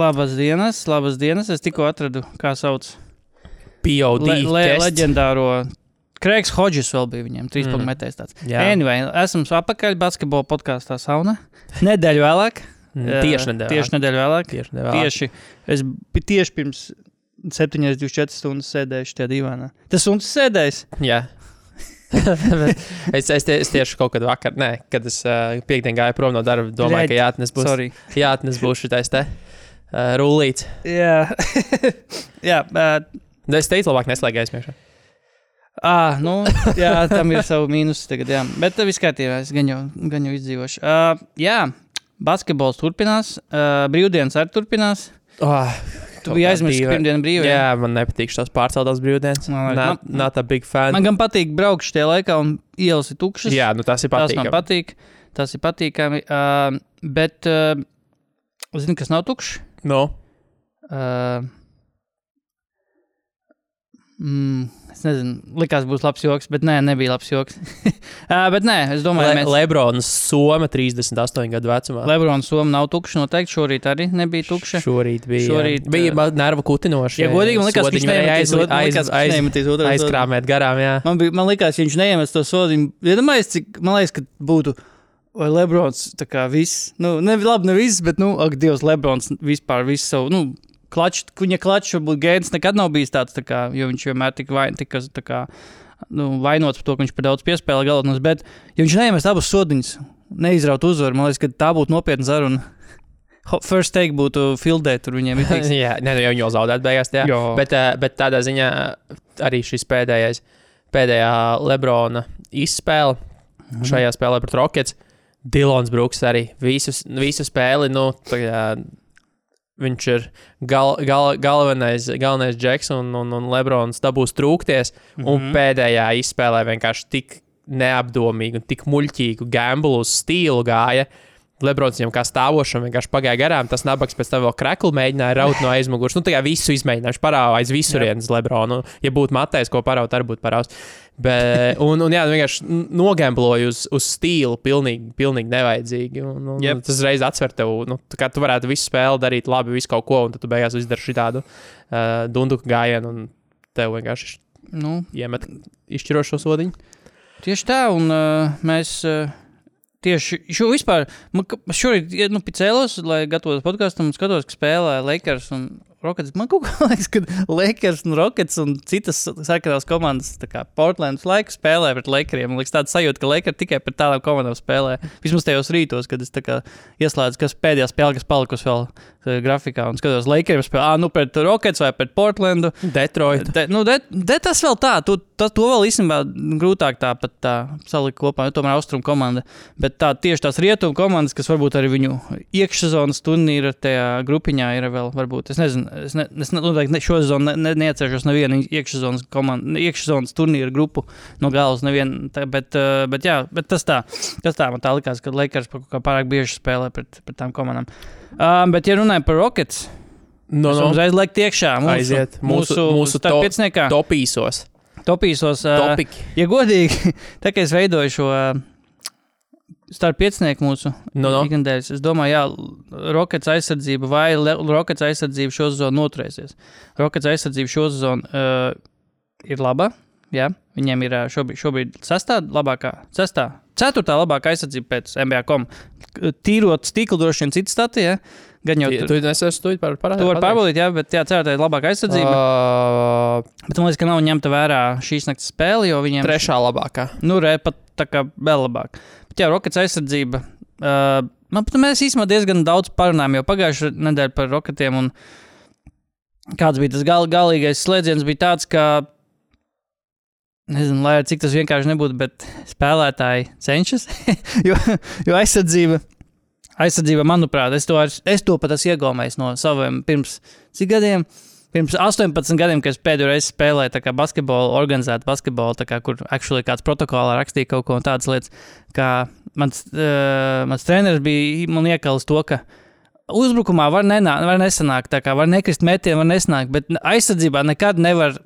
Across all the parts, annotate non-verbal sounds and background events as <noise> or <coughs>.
Labas dienas, labas dienas. Es tikko atradu, kā sauc POD. le, le, leģendāro. Kreigs Hodžis vēl bija viņam, trīs Mm. mm. metējs tāds. Jā. Anyway, esam atpakaļ basketbola podkāstā sauna. <laughs> Nedēļu vēlāk. Mm, Jā, Tieši nedēļā. Tieši nedēļu vēlāk. Tieši nedēļā. Tieši, es biju tieši pirms 7,24 stundas sēdējuši tajā divānā. Tas suns sēdējis. Jā. <laughs> es, es, tie, es tieši kaut kad vakar, nē, kad es uh, piekdien gāju prom no darba, domāju, Redz, ka jāatnes būs, Sorry. jāatnes būs šitais te uh, rullīts. Jā, jā uh, Es teicu, labāk neslēgties aizmiegšā. Ah, nu, jā, tam ir savi mīnusi tagad, jā. Bet uh, viss kārtībā, es gan jau, gan jau izdzīvošu. Uh, jā, basketbols turpinās, uh, brīvdienas arī turpinās. Oh, Tu biji aizmirsis pirmdienu brīvdienu. Jā, man nepatīk šīs pārceltās brīvdienas. Not a big fan. Man gan patīk braukt šajā laikā, un ielas ir tukšas. Jā, nu tas ir tas man patīkami. patīk. Tas ir patīkami. Uh, bet, uh, zini, kas nav tukšs? Nu, Uh, mm, es nezinu, likās, būs labs joks, bet nē, nebija labs joks. <laughs> uh, bet nē, es domāju, Le, mēs... Lebrons Soma 38 gadu vecumā. Lebrons Somā nav tukšs. Noteikti šorīt arī nebija tukša. Šorīt bija, Šorīt, bija uh, nervu kutinoši. Ja godīgi, man liekas, ka viņš Sodiņu neiemetīs aiz- aiz- ka aiz- neiemetīs otro sodu. Aizkrāmēt garām, jā. Man, bija, man liekas, ja viņš neiemet to sodu. Iedomājieties, cik man liekas, ka būtu. Vai Lebrons tā kā viss, nu, ne, labi, ne viss, bet, nu, ak, Dievs, Lebrons vispār visu savu, nu, klačs, viņa klačs, varbūt Gēns nekad nav bijis tāds, tā kā, jo viņš vienmēr tika, vain, tika tā kā, nu, vainots par to, ka viņš par daudz piespēlē galvenos, bet, ja viņš neiemet abus sodiņus, neizraut uzvaru, man liekas, ka tā būtu nopietna zaruna. First take būtu fildēt, tur viņiem ir <laughs> teiks. jā, ne, nu, jau viņi jau zaudētu beigās. Jā. Jā. Bet, eh, bet tādā ziņā arī šis pēdējais, pēdējā Lebrona izspēle Mhm. šajā spēlē pret Rockets. Dilons Brooks arī visu, visu spēli. Nu, tagad, viņš ir gal, gal, galvenais, galvenais džeks, un, un, un Lebrons dabūs trūkties. Mm -hmm. Un Mhm. pēdējā izspēlē vienkārši tik neapdomīgi un tik muļķīgu gamblu uz stilu gāja. Lebrons viņam kā stāvošam vienkārši pagāja garām. Tas nabaks pēc tam vēl kreklu mēģināja raut no aizmugures. Nu, tā kā visu izmēģināja. Viņš parāda aiz visurienes Lebronu. Ja būtu matējis, ko paraut, arī būtu paraus. Bet, un, un jā, vienkārši nogambloja uz, uz stilu pilnīgi, pilnīgi nevajadzīgi. Un, un, yep. Tas reiz atsver tev, nu, tā kā tu varētu visu spēli darīt labi, visu kaut ko, un tad tu beigās izdari šitādu uh, dunduku gājienu, un tev vienkārši Nu, iemet izšķirošo sodiņu. Tieši tā, un uh, mēs uh, tieši šo vispār, man šorīt nu, cēlos, lai gatavotos podkāstam, un skatos, ka spēlē Lakers un Rockets. Man kaut kā <laughs> liekas, ka Lakers un Rockets un citas sarkanās komandas, kā Portlands laiku spēlē pret Lakeriem. Man liekas, tāds sajūta, ka Lakers tikai pret tādām komandām spēlē. Vismaz tajos rītos, kad es kā ieslēdzu, kas pēdējā spēlē, kas palikusi vēl grafikā, un skatos, Lakeriem spēlē, ah, nu pret Rockets vai pret Portlandu. Detroit. De, nu, de, de tas vēl tā, tu, ta, to vēl īstenībā grūtāk tā pat tā salikt kopā, jo tomēr austrumu komanda. Bet tā tieši tās rietumu komandas, kas varbūt arī viņu iekšsezonas turnīra tajā grupiņā ir vēl, varbūt, es nezinu, es, ne, es ne- noteikti ne, šo sezonu ne, ne, neatceršos nevienu iekšsezonas komandu, iekšsezonas turnīra grupu no galas nevienu, tā, bet, uh, bet jā, bet tas tā, tas tā man tā likās, ka Lakers pārāk bieži spēlē pret, pret tām komandām. Um, bet, ja runājam par Rockets, No, no, uzreiz liekt iekšā mūsu, Aiziet. Mūsu- mūsu, mūsu to- topīsos. Topīsos. Uh, Topiki. ja godīgi, <laughs> tā kā es veidoju šo uh, starp piecinieku mūsu No, no. ikdienas, es domāju, jā, Rockets aizsardzība vai Rockets aizsardzība šo sezonu noturēsies. Rockets aizsardzība šo sezonu uh, ir laba. Jā, viņiem ir šobrīd, šobrīd sestā labākā, sestā, ceturtā labākā aizsardzība pēc NBA.com. Tīrot stiklu droši vien citas statija. Gan jau Tu, tur tu es esmu par parādīt. to var pārbaudīt, jā, bet jā, ceturtā ir labākā aizsardzība. Uh, Bet man liekas, ka nav ņemta vērā šīs naktas spēle, jo viņiem trešā labākā. Nu, re, pat tā kā vēl labāk. Bet jā, Rockets aizsardzība. Uh, man pat mēs īstenībā diezgan daudz parunājām jau pagājušajā nedēļā par Rocketiem. un Kāds bija tas gal, galīgais slēdziens, bija tāds, ka, nezinu, lai cik tas vienkārši nebūtu, bet spēlētāji cenšas, <laughs> jo, jo aizsardzība. aizsardzībā, manuprāt, es to, ar, es to pat esmu iegaumējis no saviem pirms cik gadiem. Pirms 18 gadiem, kad es pēdējo reizi spēlēju basketbolu, organizētu basketbolu, kā, kur actually kāds protokolā rakstīja kaut ko tādas lietas, kā mans, uh, mans treneris bija man iekalis to, ka uzbrukumā var, nenā, var nesanākt, tā kā var nekrist metienu, var nesanākt, bet aizsardzībā nekad nevar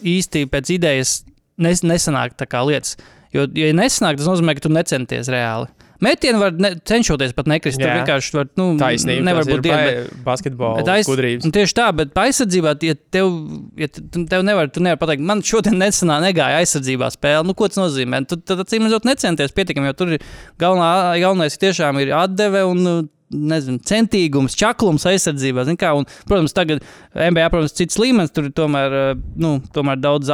īsti pēc idejas nes, nesanākt tā kā lietas. Jo, ja nesanāk, tas nozīmē, ka tu necenties reāli. Metienu var ne, cenšoties pat nekrist. Tur vienkārši var, nu, Taisnība. nevar būt diena. Bet aiz- gudrības. Tieši tā, bet aizsardzībā, ja tev, ja tev nevar, tu nevar pateikt, man šodien nesanā, negāja aizsardzībā spēle. Nu, ko tas nozīmē? Tu tad, acīm redzot, necenties pietiekami, jo tur galvenā, galvenais tiešām ir atdeve un nezinu, centīgums, čaklums aizsardzībā. Kā, un, protams, tagad NBA, protams, cits līmenis, tur tomēr, eh, nu, tomēr daudz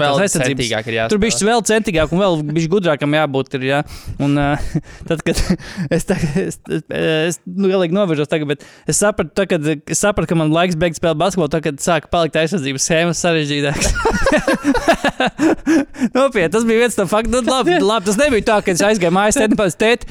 vēl aizsardzības. ir. Tur bija vēl centīgāk un vēl bija gudrākam jābūt. Ir, ja? Un, uh, <laughs> tad, kad <laughs> es, tagad, es, es, nu, galīgi novirzos, tagad, bet es sapratu, tā, kad, es sapratu, ka man laiks beigt spēlēt basketbolu, tad, kad sāk palikt aizsardzības schēmas sarežģītākas. <laughs> Nopietni, tas bija viens no faktiem. Nu, labi, labi, tas nebija tā, ka es aizgāju mājās, tēti, pēc tēti.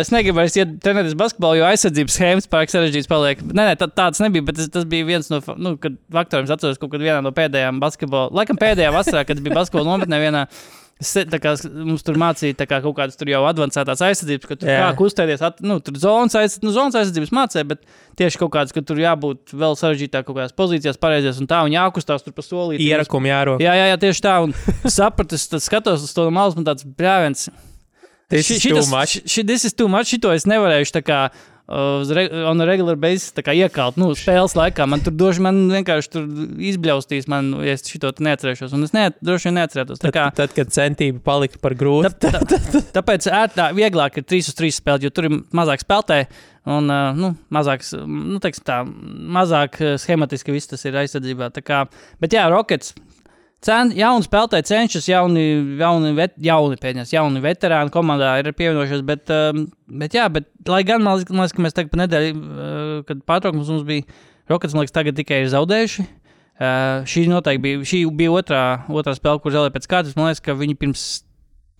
Es negribu vairs iet trenēties basketbolu, jo aizsardzības schēmas pārāk sarežģītas paliek. Nē, nē tā, tāds nebija, bet tas, tas bija viens no nu, kad faktoriem. Es atceros, kaut kad vienā no pēdējām basketbola, laikam pēdējā vasarā, kad bija basketbola nometnē vienā. Kā, mums tur mācīja tā kā kaut kādas tur jau avansētās aizsardzības, ka tur Jā. kā kustēties, at, nu, tur zonas, aiz, nu, zonas aizsardzības mācīja, bet tieši kaut kādas, ka tur jābūt vēl sarežģītāk kaut kādās pozīcijās, pareizās un tā, un jākustās tur pa solīti. Ierakumi jārok. Jā, jā, jā, tieši tā. Un <laughs> sapratu, tad skatos uz to malas, man tāds brāļens. This is too much. Šis ir too much. Šito es nevarēšu tā kā uh, uz re, on a regular basis tā kā iekalt. Nu, spēles laikā man tur doši, man vienkārši tur izbļaustīs, man, ja es šito neatcerēšos. Un es ne, droši vien neatcerētos. Tā Tad, kā, tad, kad centība palika par grūtu, tā, tā, tāpēc ērtā, vieglāk ir 3 uz 3 spēlēt, jo tur ir mazāk spēlētāji. Un, uh, nu, mazāks, nu, tā, mazāk uh, schematiski viss tas ir aizsardzībā. Tā Kā, bet, jā, Rockets Cen, jauni spēlētāji cenšas, jauni, jauni, vet, jauni, pēdējās, jauni veterāni komandā ir pievienojušies. Bet, um, bet, jā, bet, lai gan man liekas, ka mēs tagad pa nedēļu, uh, kad pārtraukums mums bija, Rockets, man liekas, tagad tikai ir zaudējuši. Uh, šī noteikti bija, šī bija otrā, otrā spēle, kur zaudēja pēc kārtas. Man liekas, ka viņi pirms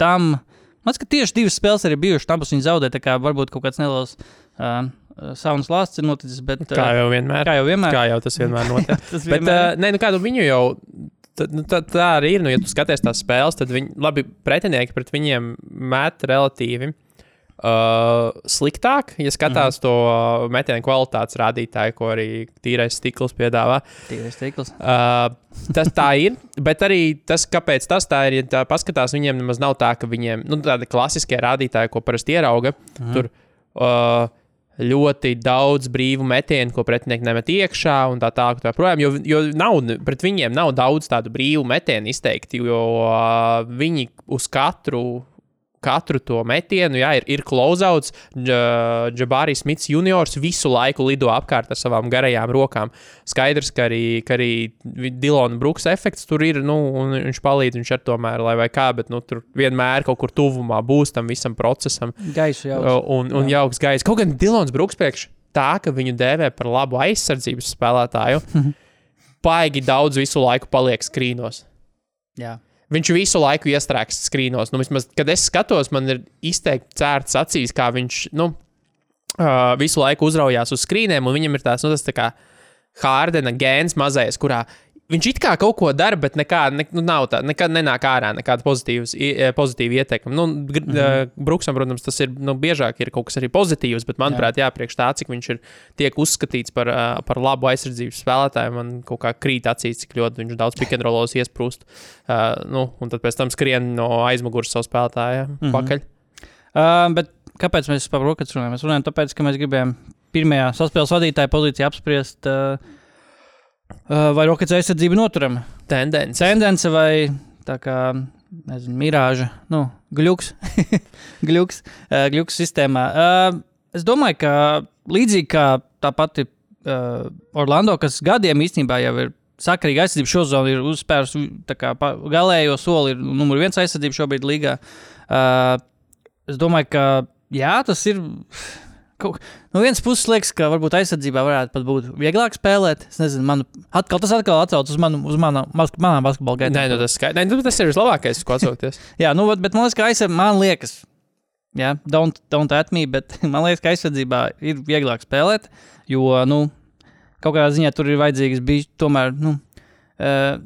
tam, man liekas, ka tieši divas spēles arī bijušas, tam viņi zaudēja. Tā kā varbūt kaut kāds neliels uh, saunas lāsts ir noticis, bet uh, kā jau vienmēr. kā jau vienmēr. Kā jau tas vienmēr <laughs> notiek. Tas Bet, vienmēr uh, nē, nu kādu viņu jau. Tā, nu, tā, tā arī ir. Nu, ja tu skaties tās spēles, tad viņi, labi, pretinieki pret viņiem met relatīvi uh, sliktāk. Ja skatās mm. to uh, metienu kvalitātes rādītāju, ko arī tīrais stikls piedāvā, Tīrais stikls. Uh, tas tā ir, bet arī tas, kāpēc tas tā ir, ja tā paskatās, viņiem nemaz nav tā, ka viņiem nu, tādi klasiskie rādītāji, ko parasti ierauga, mm. tur uh, ļoti daudz brīvu metienu, ko pretinieki nemet iekšā, un tā tālāk. Tā projām, jo, jo nav, pret viņiem nav daudz tādu brīvu metienu izteikti, jo uh, viņi uz katru. Katru to metienu, jā, ir, ir closeouts. Džabārijs Smits juniors visu laiku lido apkārt ar savām garajām rokām. Skaidrs, ka arī, ka arī Dilona Brooks efekts tur ir, nu, un viņš palīdz, viņš ar tomēr, lai vai kā, bet nu, tur vienmēr kaut kur tuvumā būs tam visam procesam. Gaisu jau. Un, un jauks gaiss. Kaut gan Dilons Brooks priekš tā, ka viņu dēvē par labu aizsardzības spēlētāju, <laughs> paigi daudz visu laiku paliek skrīnos. Jā. Viņš visu laiku iestrēgst skrīnos. Nu, vismaz, kad es skatos, man ir izteikti cērts acīs, kā viņš nu, uh, visu laiku uzraujās uz skrīniem, un viņam ir tās, nu, tas tā kā Hārdena gēns mazais, kurā viņš it kā kaut ko dara, bet nekā, ne, nu, nav tā, nekad nenāk ārā nekāda i- pozitīva ietekme. Nu, mm. -hmm. Bruksam, protams, tas ir nu, biežāk ir kaut kas arī pozitīvs, bet, manuprāt, jā, jā priekš tā, cik viņš ir tiek uzskatīts par, uh, par labu aizsardzības spēlētāju, man kaut kā krīt acīs, cik ļoti viņš daudz pikantrolos iesprūst. Uh, nu, un tad pēc tam skrien no aizmugures savu spēlētāju mm. -hmm. pakaļ. Uh, bet kāpēc mēs par rokas runājam? Mēs runājam tāpēc, ka mēs gribējām pirmajā saspēles vadītāja pozīcijā apspriest, uh, vai rokas aizsardzība noturama. Tendence. Tendence vai tā kā, nezinu, mirāža, nu, gluks, <laughs> gluks, uh, gluks sistēmā. Uh, es domāju, ka līdzīgi kā tā pati uh, Orlando, kas gadiem īstenībā jau ir sakarīga aizsardzība, šo zonu ir uzspērusi tā kā galējo soli, ir numur viens aizsardzība šobrīd līgā. Uh, es domāju, ka jā, tas ir. Kaut, no vienas puses, liekas, ka varbūt aizsardzībā varētu pat būt vieglāk spēlēt. Es nezinu, man atkal tas atkal atcaucas uz manu, uz mana, mas- manām basketbola gaitām. Nē, nu tas, skai... Nē, nu, tas ir vislabākais, ko atsaukties. <laughs> Jā, nu, vat, bet man liekas, ka aizsardzībā, man liekas, Jā, don't, don't at me, bet <laughs> man liekas, ka aizsardzībā ir vieglāk spēlēt, jo, nu, kaut kādā ziņā tur ir vajadzīgas bija tomēr, nu, uh,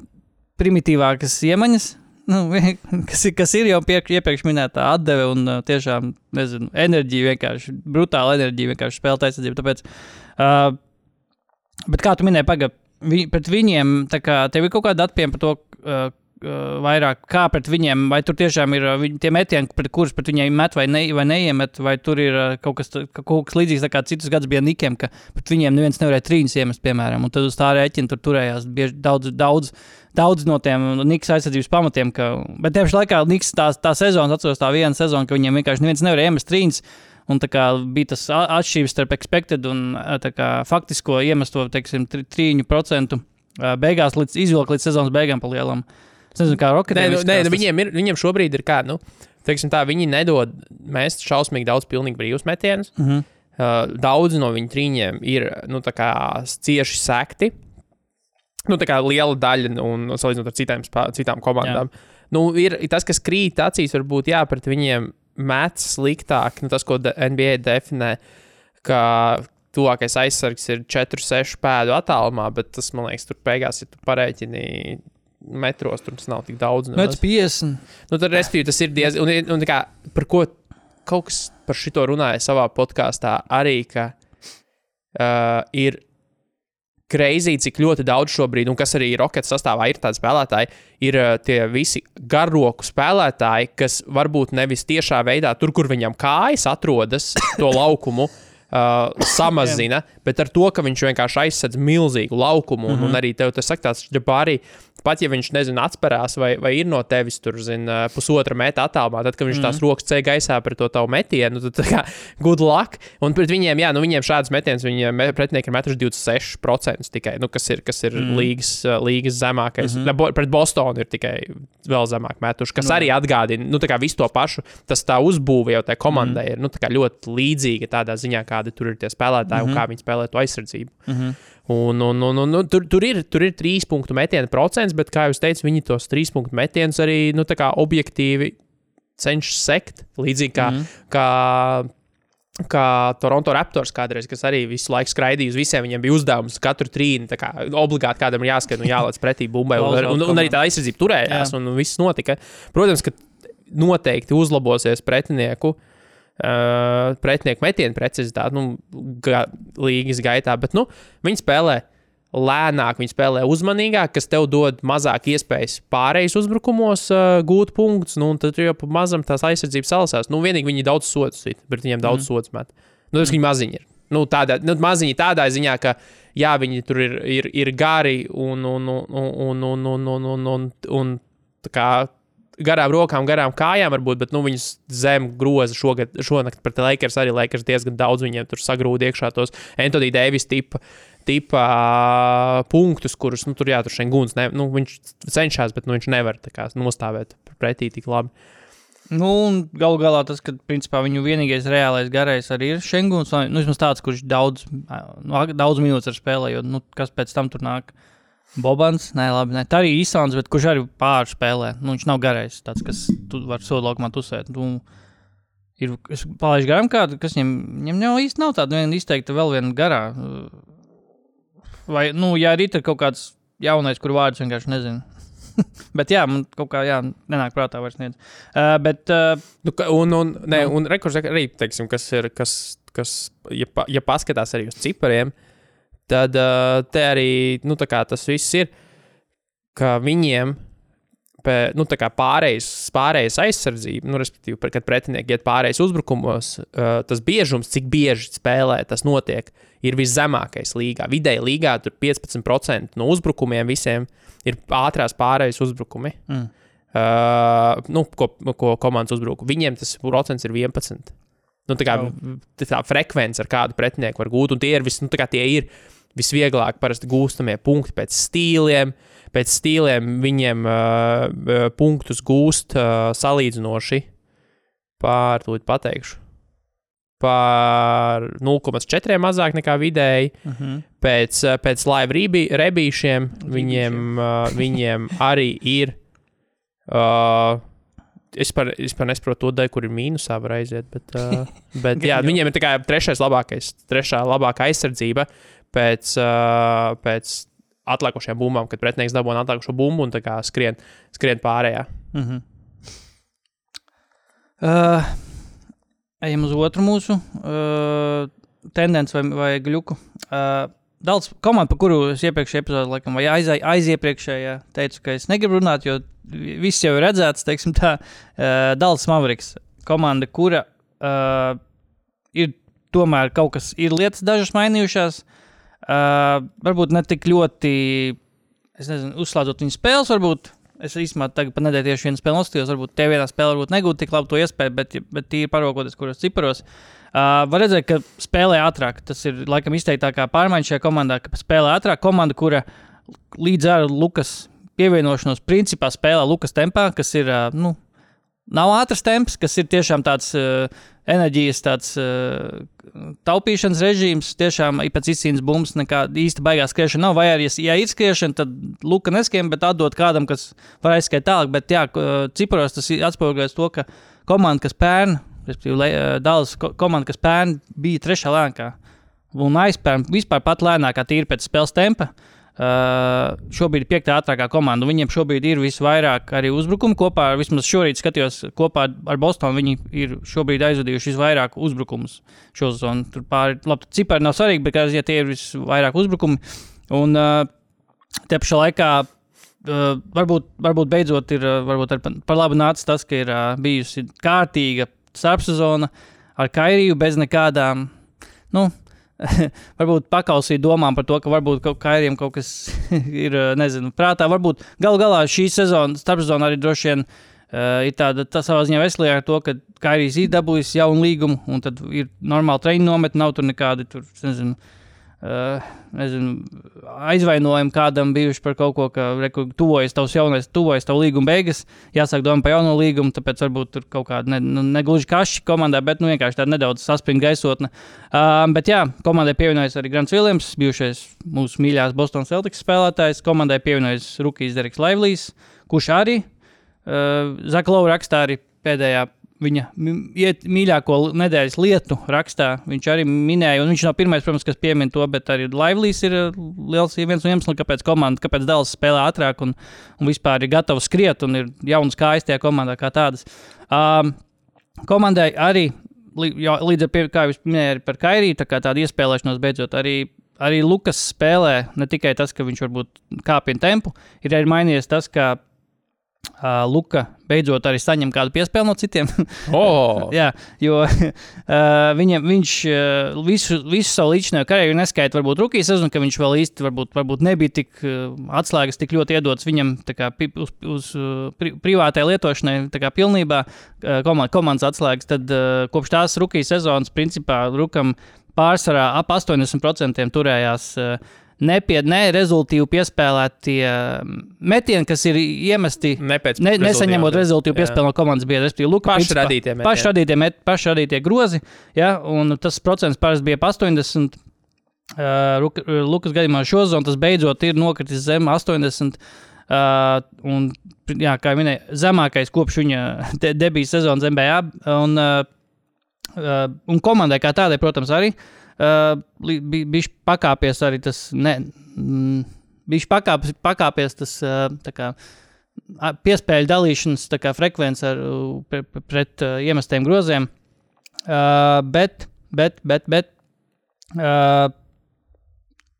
primitīvākas iemaņas, nu, <laughs> kas, ir, kas ir jau piek, iepriekš minētā atdeve un tiešām, nezinu, enerģija vienkārši, brutāla enerģija vienkārši spēlēt aizsardzību. Tāpēc, uh, bet kā tu minēji, pagaidi, vi, pret viņiem, kā tev ir kaut kāda atpiem par to, uh, vairāk kā pret viņiem, vai tur tiešām ir tie metieni, pret kurus pret viņiem met vai, ne, vai neiemet, vai tur ir kaut kas, kaut kas līdzīgs, kā citus gadus bija Nikiem, ka pret viņiem neviens nevarēja trīņus iemest, piemēram, un tad uz tā rēķina tur turējās bieži daudz, daudz, daudz no tiem Niks aizsardzības pamatiem, ka, bet tieši laikā Niks tā, tā sezona, atceros tā viena sezona, ka viņiem vienkārši neviens nevarēja iemest trīņus. Un tā kā bija tas atšķirības starp expected un kā, faktisko iemesto teiksim, tri- trīņu procentu beigās līdz izvilkt līdz sezonas beigām pa lielam. Es nezinu, kā Nē, Roketiem. nu, nē nu, viņiem, ir, viņiem šobrīd ir kā, nu, teiksim tā, viņi nedod mest šausmīgi daudz pilnīgi brīvus metienus. Mm -hmm. Uh, daudz no viņu trīņiem ir nu, cieši sekti. Nu, tā kā liela daļa, nu, un salīdzinot ar citām, citām komandām. Nu, ir tas, kas krīt acīs, varbūt jā, pret viņiem met sliktāk. Nu, tas, ko NBA definē, ka tuvākais aizsargs ir 4-6 pēdu attālumā, bet tas, man liekas, tur beigās, ja tu pareiķini metros, tur tas nav tik daudz. Nu, tas 50. Nu, tad, respektīvi, tas ir diezgan. Un, un, tā kā, par ko kaut kas par šito runāja savā podkāstā, arī ka uh, ir greizi, cik ļoti daudz šobrīd, un kas arī Rockets sastāvā ir tādi spēlētāji, ir uh, tie visi garroku spēlētāji, kas varbūt nevis tiešā veidā, tur, kur viņam kājas atrodas, to laukumu. <laughs> Uh, <coughs> samazina, bet ar to, ka viņš vienkārši aizsedz milzīgu laukumu, un, mm -hmm. un arī tev tas saka, tāds arī, pat ja viņš, nezinu, atspērās vai, vai ir no tevis tur, zina, pusotra metra attālumā, tad, kad viņš mm -hmm. tās rokas ceļ gaisā par to tavu metienu, tad, tā kā, good luck. Un pret viņiem, jā, nu, viņiem šāds metiens, viņiem pretinieki ir metuši 26% tikai, nu, kas ir, kas ir mm. līgas, uh, līgas zemākais. Mm -hmm. Bo, pret Bostonu ir tikai vēl zemāk metuši, kas no. arī atgādina, nu, tā kā visu to pašu, tas tā uzbūve jau tai komandai mm. ir, nu, tā kā ļoti līdzīga tādā ziņā, kādi tur ir tie spēlētāji mm -hmm. un kā viņi spēlē to aizsardzību. Mm -hmm. Un, un, un, un, un tur, tur, ir, tur ir trīs punktu metienu procents, bet, kā jau teicu, viņi tos trīs punktu metienus arī nu, tā kā objektīvi cenšas sekt. Līdzīgi kā, mm. kā, kā Toronto Raptors kādreiz, kas arī visu laiku skraidīja uz visiem. Viņiem bija uzdevums katru trīni, tā kā obligāti kādam ir jāskat un jālaiž pretī bumbai. Un, un, un arī tā aizsardzība turējās, Jā. un viss notika. Protams, ka noteikti uzlabosies pretinieku. Uh, pretinieku metienu precizitāti, nu, ga, līgas gaitā, bet nu, viņi spēlē lēnāk, viņi spēlē uzmanīgāk, kas tev dod mazāk iespējas pārējais uzbrukumos uh, gūt punktus, nu, un tad jau pa mazam tās aizsardzības salasās. Nu, vienīgi viņi daudz sodus, sit, bet viņiem daudz mm. sodus met. Nu, tas viņi maziņi ir. Nu, tādā, nu, maziņi tādā ziņā, ka jā, viņi tur ir, ir, ir gari un, un, un, un, un, un, un, un, un, un kā garām rokām, garām kājām, varbūt, bet nu, viņus zem groza šogad, šonakt pret Lakers arī Lakers diezgan daudz viņiem tur sagrūda iekšā tos Antoni Deivis tipa. Tipa uh, punktus, kurus nu, tur jātur šeit guns. Ne, nu, viņš cenšas, bet nu, viņš nevar kā, nostāvēt pretī tik labi. Nu, galu galā tas, ka principā, viņu vienīgais reālais garais arī ir vai, Nu, vismaz tāds, kurš daudz, nu, daudz minūtes ir spēlējis. Nu, kas pēc tam tur nāk? Bobans, nē, labi, ne. tā arī Isāns, bet kurš arī pārspēlē. Nu, viņš nav garais, tāds, kas tu var sodu laukumā tusēt. Nu, ir, es palaidu garām kādu, kas viņam, viņam jau īsti nav tāda viena izteikta vēl viena garā. Vai, nu, ja arī ir kaut kāds jaunais, kur vārdus vienkārši nezinu. <laughs> bet jā, man kaut kā, jā, nenāk prātā vairs niec. Uh, bet, uh, Nu, un, un, ne, Nu. un rekurs arī, teiksim, kas ir, kas, kas ja, pa, ja paskatās arī uz cipariem, tad uh, te arī, nu, tas viss ir, ka viņiem, pē, nu, pārējais, pārējais aizsardzība, nu, respektīvi, kad pretinieki iet pārējais uzbrukumos, uh, tas biežums, cik bieži spēlē tas notiek, ir viszemākais līgā. Vidēji līgā tur 15% no uzbrukumiem visiem ir ātrās pārējais uzbrukumi. mm. Uh, nu, ko, ko komandas uzbruka. Viņiem tas procents ir 11. Nu, tā kā tā frekvence, ar kādu pretinieku var gūt, un tie ir, vis, nu, tā kā tie ir visvieglāk parasti gūstamie punkti pēc stīliem. Pēc stīliem viņiem uh, punktus gūst uh, salīdzinoši pār, tūlīt pateikšu, par 0,4 mazāk nekā vidēji. Uh -huh. Pēc, pēc live rebī, rebīšiem viņiem, uh, viņiem arī ir uh, es par, es par nesaprotu to daļu, kur ir mīnusā, var aiziet. Bet, uh, <laughs> bet jā, viņiem ir kā trešais labākais, trešā labākā aizsardzība pēc, uh, pēc atlikušajām bumbām, kad pretinieks dabūna atlikušo bumbu un skrien, skrien pārējā. Mm -hmm. uh, ejam uz otru mūsu uh, tendenci vai, vai gluku. Uh, Daudz komandu, par kuru es iepriekšējā epizodē, laikam, vai aiz, aiziepriekšējā teicu, ka es negribu runāt, jo viss jau ir redzēts, teiksim, tā, uh, Dāls Mavriks. Komanda, kura uh, ir tomēr kaut kas, ir lietas dažas mainījušās. Uh, varbūt ne tik ļoti, nezinu, uzslēdzot viņu spēles, varbūt. Es īstenībā tagad pat nedēļu tieši vienu spēli nostājos. Varbūt te vienā spēlē negūtu tik labu iespēju, bet, bet tīri paraugoties, kuros ciparos. Uh, var redzēt, ka spēlē ātrāk. Tas ir laikam izteiktākā pārmaiņa šajā komandā, ka spēlē ātrāk. Komanda, kura līdz ar Lukas pievienošanos principā spēlē Lukas tempā, kas ir, uh, nu, nav ātrs temps, kas ir tiešām tāds uh, enerģijas, tāds uh, taupīšanas režīms. Tiešām ir pēc izcīņas bumbas, nekā īsti baigās skriešana nav. Vai arī, ja ir skriešana, tad Luka neskrien, bet atdot kādam, kas var aizskriet tālāk. Bet, jā, uh, ciparos tas atspoguļojas to, ka komanda, kas pērn, respektīvi, Dālas komanda, kas pērn bija trešā lēnā. Un aizpērn vispār pat lēnākā, tīri pēc spēles tempa. Uh, šobrīd ir piekta ātrākā komanda. Viņiem šobrīd ir visvairāk arī uzbrukumu kopā. ar- Vismaz šorīt skatījos kopā ar Bostonu. Viņi ir šobrīd aizvadījuši visvairāk uzbrukumus šo sezonu. Tur pāri, labi, cipari nav svarīgi, bet ja tie ir visvairāk uzbrukumi. Un uh, te pašā laikā. Uh, varbūt, varbūt beidzot ir uh, varbūt ar, par labu nācis tas, ka ir uh, bijusi kārtīga starpsezona ar Kairiju bez nekādām, nu, <laughs> varbūt pakausīt domām par to, ka varbūt kaut kādiem kaut kas <laughs> ir, nezinu, prātā. Varbūt galu galā šī sezona, starpsezona arī droši vien uh, ir tāda tā savā ziņā veselīga ar to, ka Kairijs ir dabūjis jaunu līgumu, un tad ir normāli treniņu nometni, nav tur nekādi, tur, nezinu, uh, nezinu, aizvainojumi kādam bijuši par kaut ko, ka reku, tuvojas tavs jaunais, tuvojas tavu līguma beigas, jāsāk domāt par jauno līgumu, tāpēc varbūt tur kaut kāda ne, nu, negluži kaši komandā, bet nu, vienkārši tāda nedaudz saspringta gaisotne. Uh, bet jā, komandai pievienojas arī Grants Viljams, bijušais mūsu mīļākais Bostonas Celtics spēlētājs. Komandai pievienojas Rukijs Deriks Laivlīs, kurš arī uh, Zaklova rakstā arī pēdējā viņa mīļāko nedēļas lietu rakstā. Viņš arī minēja, un viņš nav pirmais, protams, kas piemin to, bet arī Laivlīs ir uh, liels viens no iemesliem, kāpēc komanda, kāpēc Dāls spēlē ātrāk un, un vispār ir gatavs skriet un ir jauns kājas tajā komandā kā tādas. Um, komandai arī, līdz ar, pie, kā jūs minējāt, par Kairiju, tā tāda iespēlēšanās beidzot arī. Arī Lukas spēlē ne tikai tas, ka viņš varbūt kāpina tempu, ir arī mainījies tas, ka uh, Luka beidzot arī saņem kādu piespēli no citiem. <laughs> Oh, <laughs> Jā, jo <laughs> uh, viņam, viņš uh, visu, visu savu līdzinējo karjeru neskaita, varbūt rookies sezonu, ka viņš vēl īsti varbūt, varbūt nebija tik uh, atslēgas, tik ļoti iedots viņam kā, uz, uz pri, privātai lietošanai, tā kā pilnībā uh, komand, komandas atslēgas. Tad uh, kopš tās rookies sezonas, principā, Rukam pārsvarā ap 80% turējās. Uh, Nepied, ne rezultātu piespēlētie uh, metieni, kas ir iemesti ne Ne, nesaņemot rezultātu Jā. piespēli no komandas biedra. Pašradītie pašradītie, met, pašradītie grozi, ja, un tas procents parasti bija ap 80. Uh, Lukas gadījumā šo zonu tas beidzot ir nokritis zem 80. Uh, un, jā, kā jau minēju, zemākais kopš viņa <laughs> de debijas sezonas NBA. Un, uh, uh, un komandai kā tādai, protams, arī uh, bija pakāpies arī tas. Ne, mm, Bija pakāpies, pakāpies tas uh, kā, piespēļu dalīšanas kā, frekvence ar, uh, pre, pre, pret uh, iemestiem groziem. Uh, bet, bet, bet, bet uh,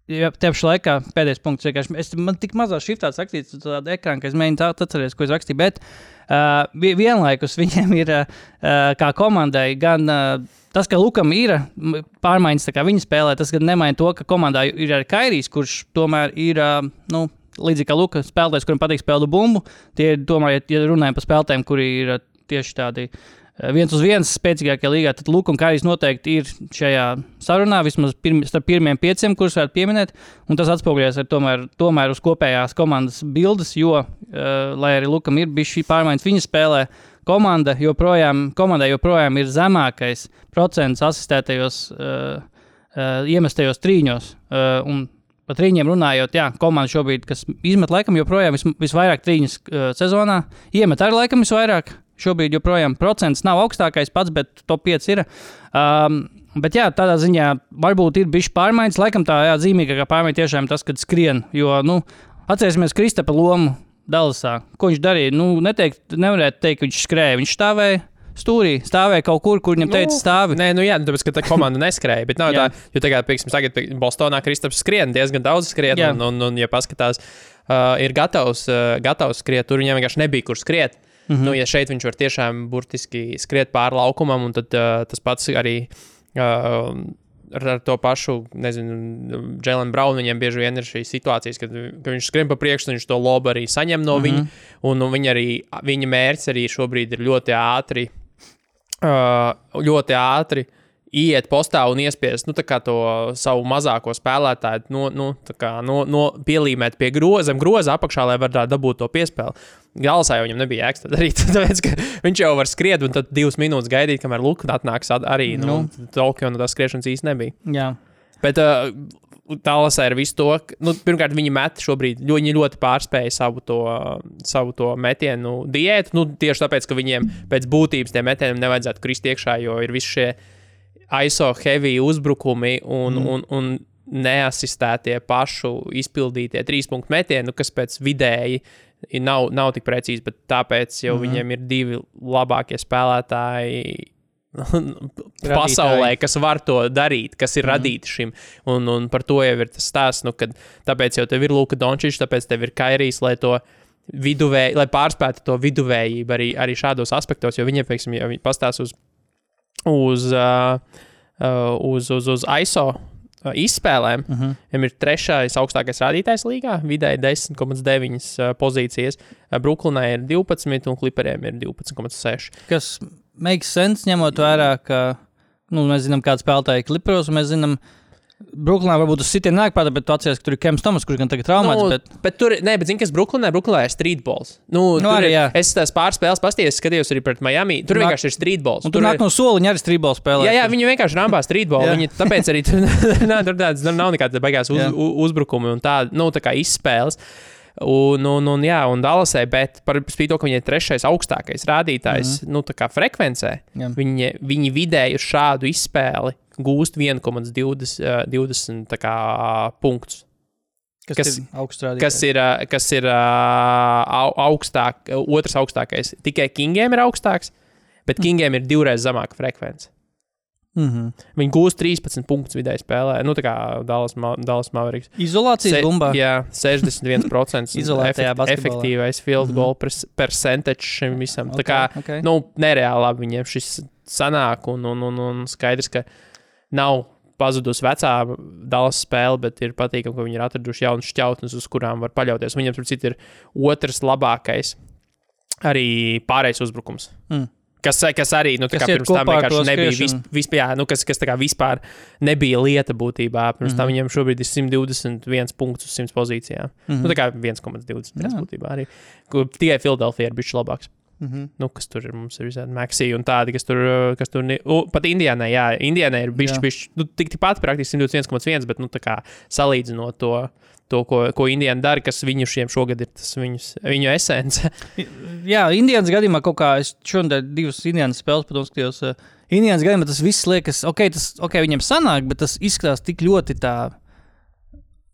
ja, šajā laikā pēdējais punkts vienkārši. Es, man tik mazā šriftāts rakstīts uz tāda ekrāna, ka es mēģinu tā atcerēties, ko es rakstīju. Bet uh, vi- vienlaikus viņiem ir uh, kā komandai gan. Uh, Tas, ka Lukam ir pārmaiņas, kā viņi spēlē, tas gan nemaina to, ka komandā ir arī Kairijs, kurš tomēr ir uh, nu, līdzīgi kā Luka spēlētājs, kuram patīk spēlēt bumbu. Tie ir, tomēr, ja ja runājam par spēlētājiem, kuri ir tieši tādi uh, viens uz viens spēcīgākajā līgā, tad Luka un Kairijs noteikti ir šajā sarunā, vismaz pirm, starp pirmiem pieciem, kurus varētu pieminēt. Tas atspoguļojas tomēr, tomēr uz kopējās komandas bildes, jo, uh, lai arī Lukam ir bijis šī pārmaiņas viņa spēlē, komanda joprojām, komandai joprojām ir zemākais procents asistētajos, uh, uh, iemestajos trīņos. Uh, par trīņiem runājot, jā, komanda šobrīd, kas izmet laikam joprojām vis, visvairāk trīņas uh, sezonā, iemet arī laikam visvairāk. Šobrīd joprojām procents nav augstākais pats, bet top 5 ir. Um, bet jā, tādā ziņā varbūt ir bijis pārmaiņas. Laikam tā jā, zīmīgākā pārmaiņa tiešām ir tas, kad skrien. Jo, nu, atcerēsimies Kristapa lomu Dallasā. Ko viņš darīja? Nu, neteikt, nevarētu teikt, ka viņš skrēja. Viņš stāvēja stūrī, stāvēja kaut kur, kur viņam teica, stāvi. Nē, nu jā, nu tāpēc, ka tā komanda neskrēja. Bet nav tā, jo tagad, piemēram, tagad Bostonā Kristaps skrien diezgan daudz skrien. Un, un, un, ja paskatās, uh, ir gatavs, uh, gatavs skriet, tur viņam vienkārši nebija kur skriet. Mm Mhm. -hmm. nu, ja šeit viņš var tiešām burtiski skriet pāri laukumam, un tad uh, tas pats arī. Uh, Ar, to pašu, nezinu, Jēlinu Braunu viņiem bieži vien ir šīs situācijas, kad, kad viņš skrien pa priekšu, viņš to lobu arī saņem no mm -hmm. viņa. Un, un viņa, arī, viņa mērķis arī šobrīd ir ļoti ātri uh, ļoti ātri iet postā un iespiest nu, to savu mazāko spēlētāju, no, nu, tā kā, no, no pielīmēt pie groza, groza apakšā, lai varētu dabūt to piespēli. Galsā jau viņam nebija jēgas darīt, <laughs> tāpēc, viņš jau var skriet un tad divas minūtes gaidīt, kamēr Luka atnāks at- arī. Nu, Nu. Tokio no tās skriešanas īsti nebija. Jā. Bet uh, Tālasā ir viss to, ka, nu, pirmkārt, viņi met šobrīd ļoti, viņi ļoti pārspēja savu to, savu to metienu diētu. Nu, tieši tāpēc, ka viņiem pēc būtības tiem metieniem nevajadzētu krist iekšā, jo ir visi šie ISO heavy uzbrukumi un, mm. un, un neasistētie pašu izpildītie trīs punktu metieni, nu, kas pēc vidēji nav, nav tik precīzi, bet tāpēc jau mm. viņiem ir divi labākie spēlētāji <laughs> pasaulē, kas var to darīt, kas ir mm. radīti šim. Un, un par to jau ir tas stāsts, nu, kad tāpēc jau tev ir Luka Dončits, tāpēc tev ir Kairijs, lai to viduvēji, lai pārspētu to viduvējību arī, arī šādos aspektos, jo viņiem, piemēram, ja viņi pastāsta uz, uz, uh, uh, uz, uz, uz ISO uh, izspēlēm, uh -huh. viņam ir trešais augstākais rādītājs līgā, vidēji 10,9 uh, pozīcijas. Uh, Brooklynai ir 12 un Clipperiem ir 12,6. Kas makes sense, ņemot vērā, ka nu, mēs zinām, kāda spēlētāja ir klipros, un mēs zinām, Brooklynā varbūt tas sitiens nāk prātā, bet tu atceries, ka tur ir Kems Tomas, kurš gan tagad traumēts. Nu, bet... bet tur, nē, bet zini, kas Brooklynā, Brooklynā ir streetballs. Nu, Nu, tur arī, jā. Es tās pāris spēles paskatījos, skatījos arī pret Miami. Tur Nāk- vienkārši ir streetballs. Un tur nāk ir, no soliņa arī strīdbola spēlē. Jā, jā, viņi vienkārši rāmā streetball. Jā. viņi, tāpēc arī tur, <laughs> nā, tur tāds, tur nav nekāda beigās uz, Jā. u, uzbrukumi un tāda, nu, tā kā izspēles. Un, un, un, jā, un Dallasai, bet par spīti to, ka viņai ir trešais augstākais rādītājs, mm -hmm. nu, tā kā frekvencē, Jā. viņi, viņi vidēji uz šādu izspēli gūst 1,20 uh, 20 tā kā, punktus. kas, kas- ir kas ir, kas ir au- augstāk, otrs augstākais. Tikai Kingiem ir augstāks, bet Kingiem ir divreiz zemāka frekvence. Mm -hmm. Viņi gūst 13 punktus vidēji spēlē. Nu, tā kā Dallas, Ma- Dallas Mavericks. Izolācijas bumbā. Jā, 61% <laughs> Izolētajā basketbolā. efektīvais field goal mm. percentage šim visam. Okay, tā kā, Mhm. ok. nu, nereāli labi viņiem šis sanāk, un, un, un, un skaidrs, ka nav pazudusi vecā Dallas spēle, bet ir patīkami, ka viņi ir atraduši jaunas šķautnes, uz kurām var paļauties. Viņiem, starp citu, ir otrs labākais arī pārējais uzbrukums. Mm. Kas, kas arī nu, Kas pirms tam vienkārši nebija. Vis, vispār, jā, nu, kas, kas vispār nebija lieta būtībā. Pirms mm -hmm. tam Mhm. viņiem šobrīd ir 121 punkts uz 100 pozīcijām. Mm -hmm. nu, tā kā 1,20 Jā. būtībā arī. Tikai Filadelfija ir bijusi labāks. Mm -hmm. Nu, kas tur ir? Mums ir visādi Meksija un tādi, kas tur, kas tur ne... U, pat Indijānai, jā, Indijānai ir Jā. bijuši, nu, tik tikpat praktiski 121,1, bet, nu, tā kā salīdzinot to, to ko, ko Indijāna dara, kas viņu šiem šogad ir tas viņus, viņu esence. Jā, Indijas gadījumā kaut kā es šodien divas Indijas spēles pat uzskatījos. Uh, Indijas gadījumā tas viss liekas, ok, tas ok, viņam sanāk, bet tas izskatās tik ļoti tā.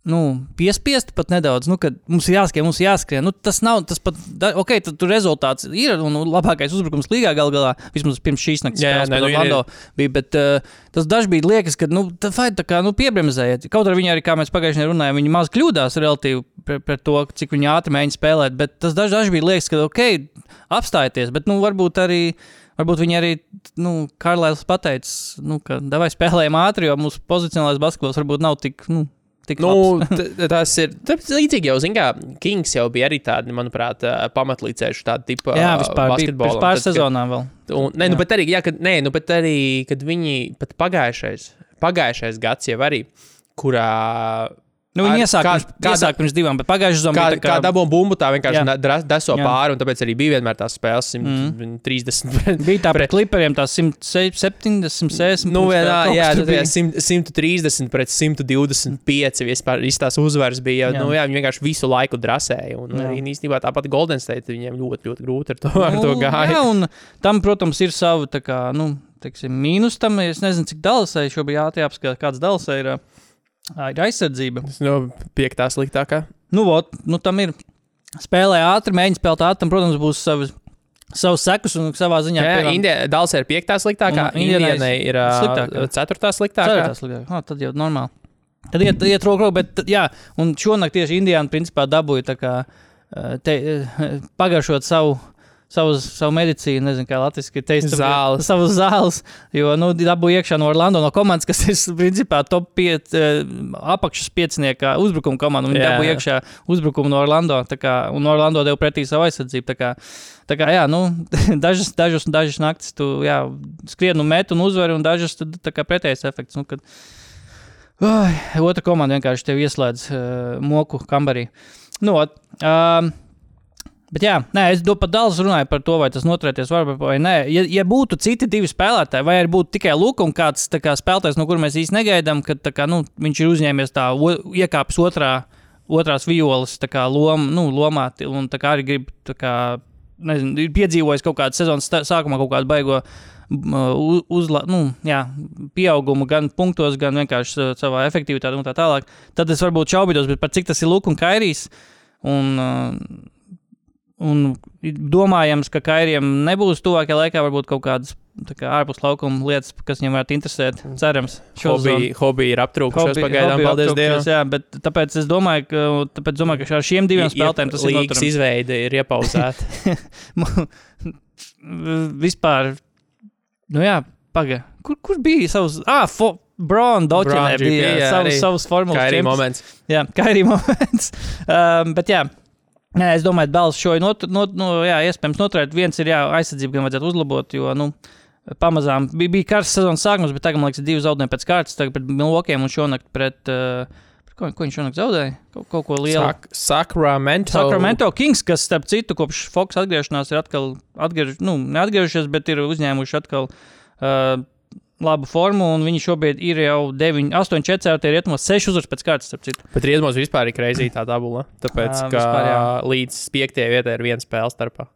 Nu, piespiest pat nedaudz, nu, kad mums ir jāskrien, mums ir jāskrien. Nu, tas nav tas pat, da, ok, tad tur rezultāts ir un nu, labākais uzbrukums līgā gal galā. Vismaz pirms šīs naktas spēles pret nu, ir- Orlando bija, bet uh, tas dažkārt liekas, ka, nu, tā vai tā kā, nu, piebremzējiet. Kaut arī viņi arī, kā mēs pagājušajā runājām, viņi maz kļūdās relatīvi pret, pret to, cik viņi ātri mēģina spēlēt, bet tas daž- dažkārt liekas, ka, ok, apstājieties, bet, nu, varbūt arī. Varbūt viņi arī, nu, Karlēls pateica, nu, ka davai spēlējam ātri, jo mūsu pozicionālais basketbols varbūt nav tik, nu, Nu, tas ir līdzīgi jau, zināmā mērā, Kings jau bija arī tādi, manuprāt, pamatlīdzējuši tādu tipu Jā, vispār pirms pāris sezonām vēl. Un, nē, nu, Jā. bet arī, jā, kad, nē, nu, bet arī, kad viņi pat pagājušais, pagājušais gads jau arī, kurā Nu, viņi Ar- iesāk, kā- pirms, kā- iesāk pirms divām, bet pagājušajā sezonā Kā, bija tā kā dabūjām bumbu, tā vienkārši deso Jā. pāri, un tāpēc arī bija vienmēr tās spēles 130. Bija tā pret- klipriem, tās 170, 160. Nu, vienā, jā, tad, jā, bija. 100, 130 pret 125. Vispār tās uzvaras bija. Jā. Nu, jā, viņi vienkārši visu laiku drasēja. Un Jā. arī īstenībā tāpat Golden State viņiem ļoti, ļoti grūti ar to, ar to Nu, gāja. Jā, un tam, protams, ir savu tā kā, nu, teiksim, mīnus tam. Es nezinu, cik dalasai šobrīd jā- jāapskata, kāds dalasai ir, ā, ir aizsardzība. Nu, piektā sliktākā. Nu, vot, nu, tam ir spēlē ātri, mēģina spēlēt ātri, tam, protams, būs savas, savas sekas un savā ziņā. Jā, piemēram, Indija, Dāls ir piektā sliktākā. Indianai ir ā, sliktākā. ceturtā sliktākā. Ceturtā sliktākā. Ah, tad jau normāli. Tad iet, iet roku, bet jā, un šonakt tieši Indijāna principā dabūja tā kā te, pagaršot savu. Savu, savu medicīnu, nezinu, kā latviešu teikt, Zāles. Savu zāles, jo, nu, dabūja iekšā no Orlando no komandas, kas ir, principā, top 5 apakšas piecinieka uzbrukuma komanda. Viņi dabūja iekšā uzbrukumu no Orlando, kā, un Orlando deva pretī savu aizsardzību. Tā kā, tā kā, jā, nu, <laughs> dažas, dažas, dažas naktis tu, jā, skrien un met un uzvari, un dažas, tad, tā kā pretējais efekts. Nu, kad, Ai, otra komanda vienkārši tevi ieslēdz uh, moku kambarī. Nu, um, bet jā, nē, es pat daudz runāju par to, vai tas noturēties var vai nē. Ja, ja būtu citi divi spēlētāji, vai arī būtu tikai Luka un kāds kā, spēlētājs, no kura mēs īsti negaidām, ka kā, nu, viņš ir uzņēmies tā, o, iekāpis otrā, otrās violas kā, lom, nu, lomā un kā arī grib. Kā, Nezinu, ir piedzīvojis kaut kādu sezonas sākumā, kaut kādu baigo uzla, nu, jā, pieaugumu gan punktos, gan vienkārši savā efektivitātē un tā tālāk. Tad es varbūt šaubītos, par cik tas ir Lukas un Kairijs. Un, uh, un domājams, ka Kairijam nebūs tuvākajā laikā varbūt kaut kādas kā, ārpus laukuma lietas, kas viņam varētu interesēt. Cerams, šo Hobiji, hobiji ir aptrūkušies pagaidām, paldies Dievam. Jā, bet tāpēc es domāju, ka, tāpēc domāju, ka ar šiem diviem spēlētājiem tas ir noturams. izveide ir iepauzēta. <laughs> Vispār, nu jā, pagaidi. Kur, kur bija savs? Ah, fo, Braun GP, bija savs, savs formulas Kā arī moments. Jā, kā arī moments. <laughs> um, bet jā. Nē, es domāju, ka Dāls šo not, not, no, jā, iespējams noturēt. Viens ir jā, aizsardzība, gan vajadzētu uzlabot, jo nu, pamazām bija, bija karsts sezonas sākums, bet tagad, man liekas, divi zaudējumi pēc kārtas. Tagad pret Milvokiem un šonakt pret. Uh, ko, ko viņš šonakt zaudēja? Kaut, kaut ko lielu. Sak Sacramento. Sacramento Kings, kas, starp citu, kopš Fox atgriešanās ir atkal atgriež, nu, neatgriežušies, bet ir uzņēmuši atkal uh, labu formu, un viņi šobrīd ir jau 9, 8, 4, tie rietumos, 6 uzvaras pēc kārtas, starp citu. Bet rietumos vispār ir kreizī tā dabula. Tāpēc, Ā, ka vispār, jā. līdz piektajai vietai ir viena spēle starpā.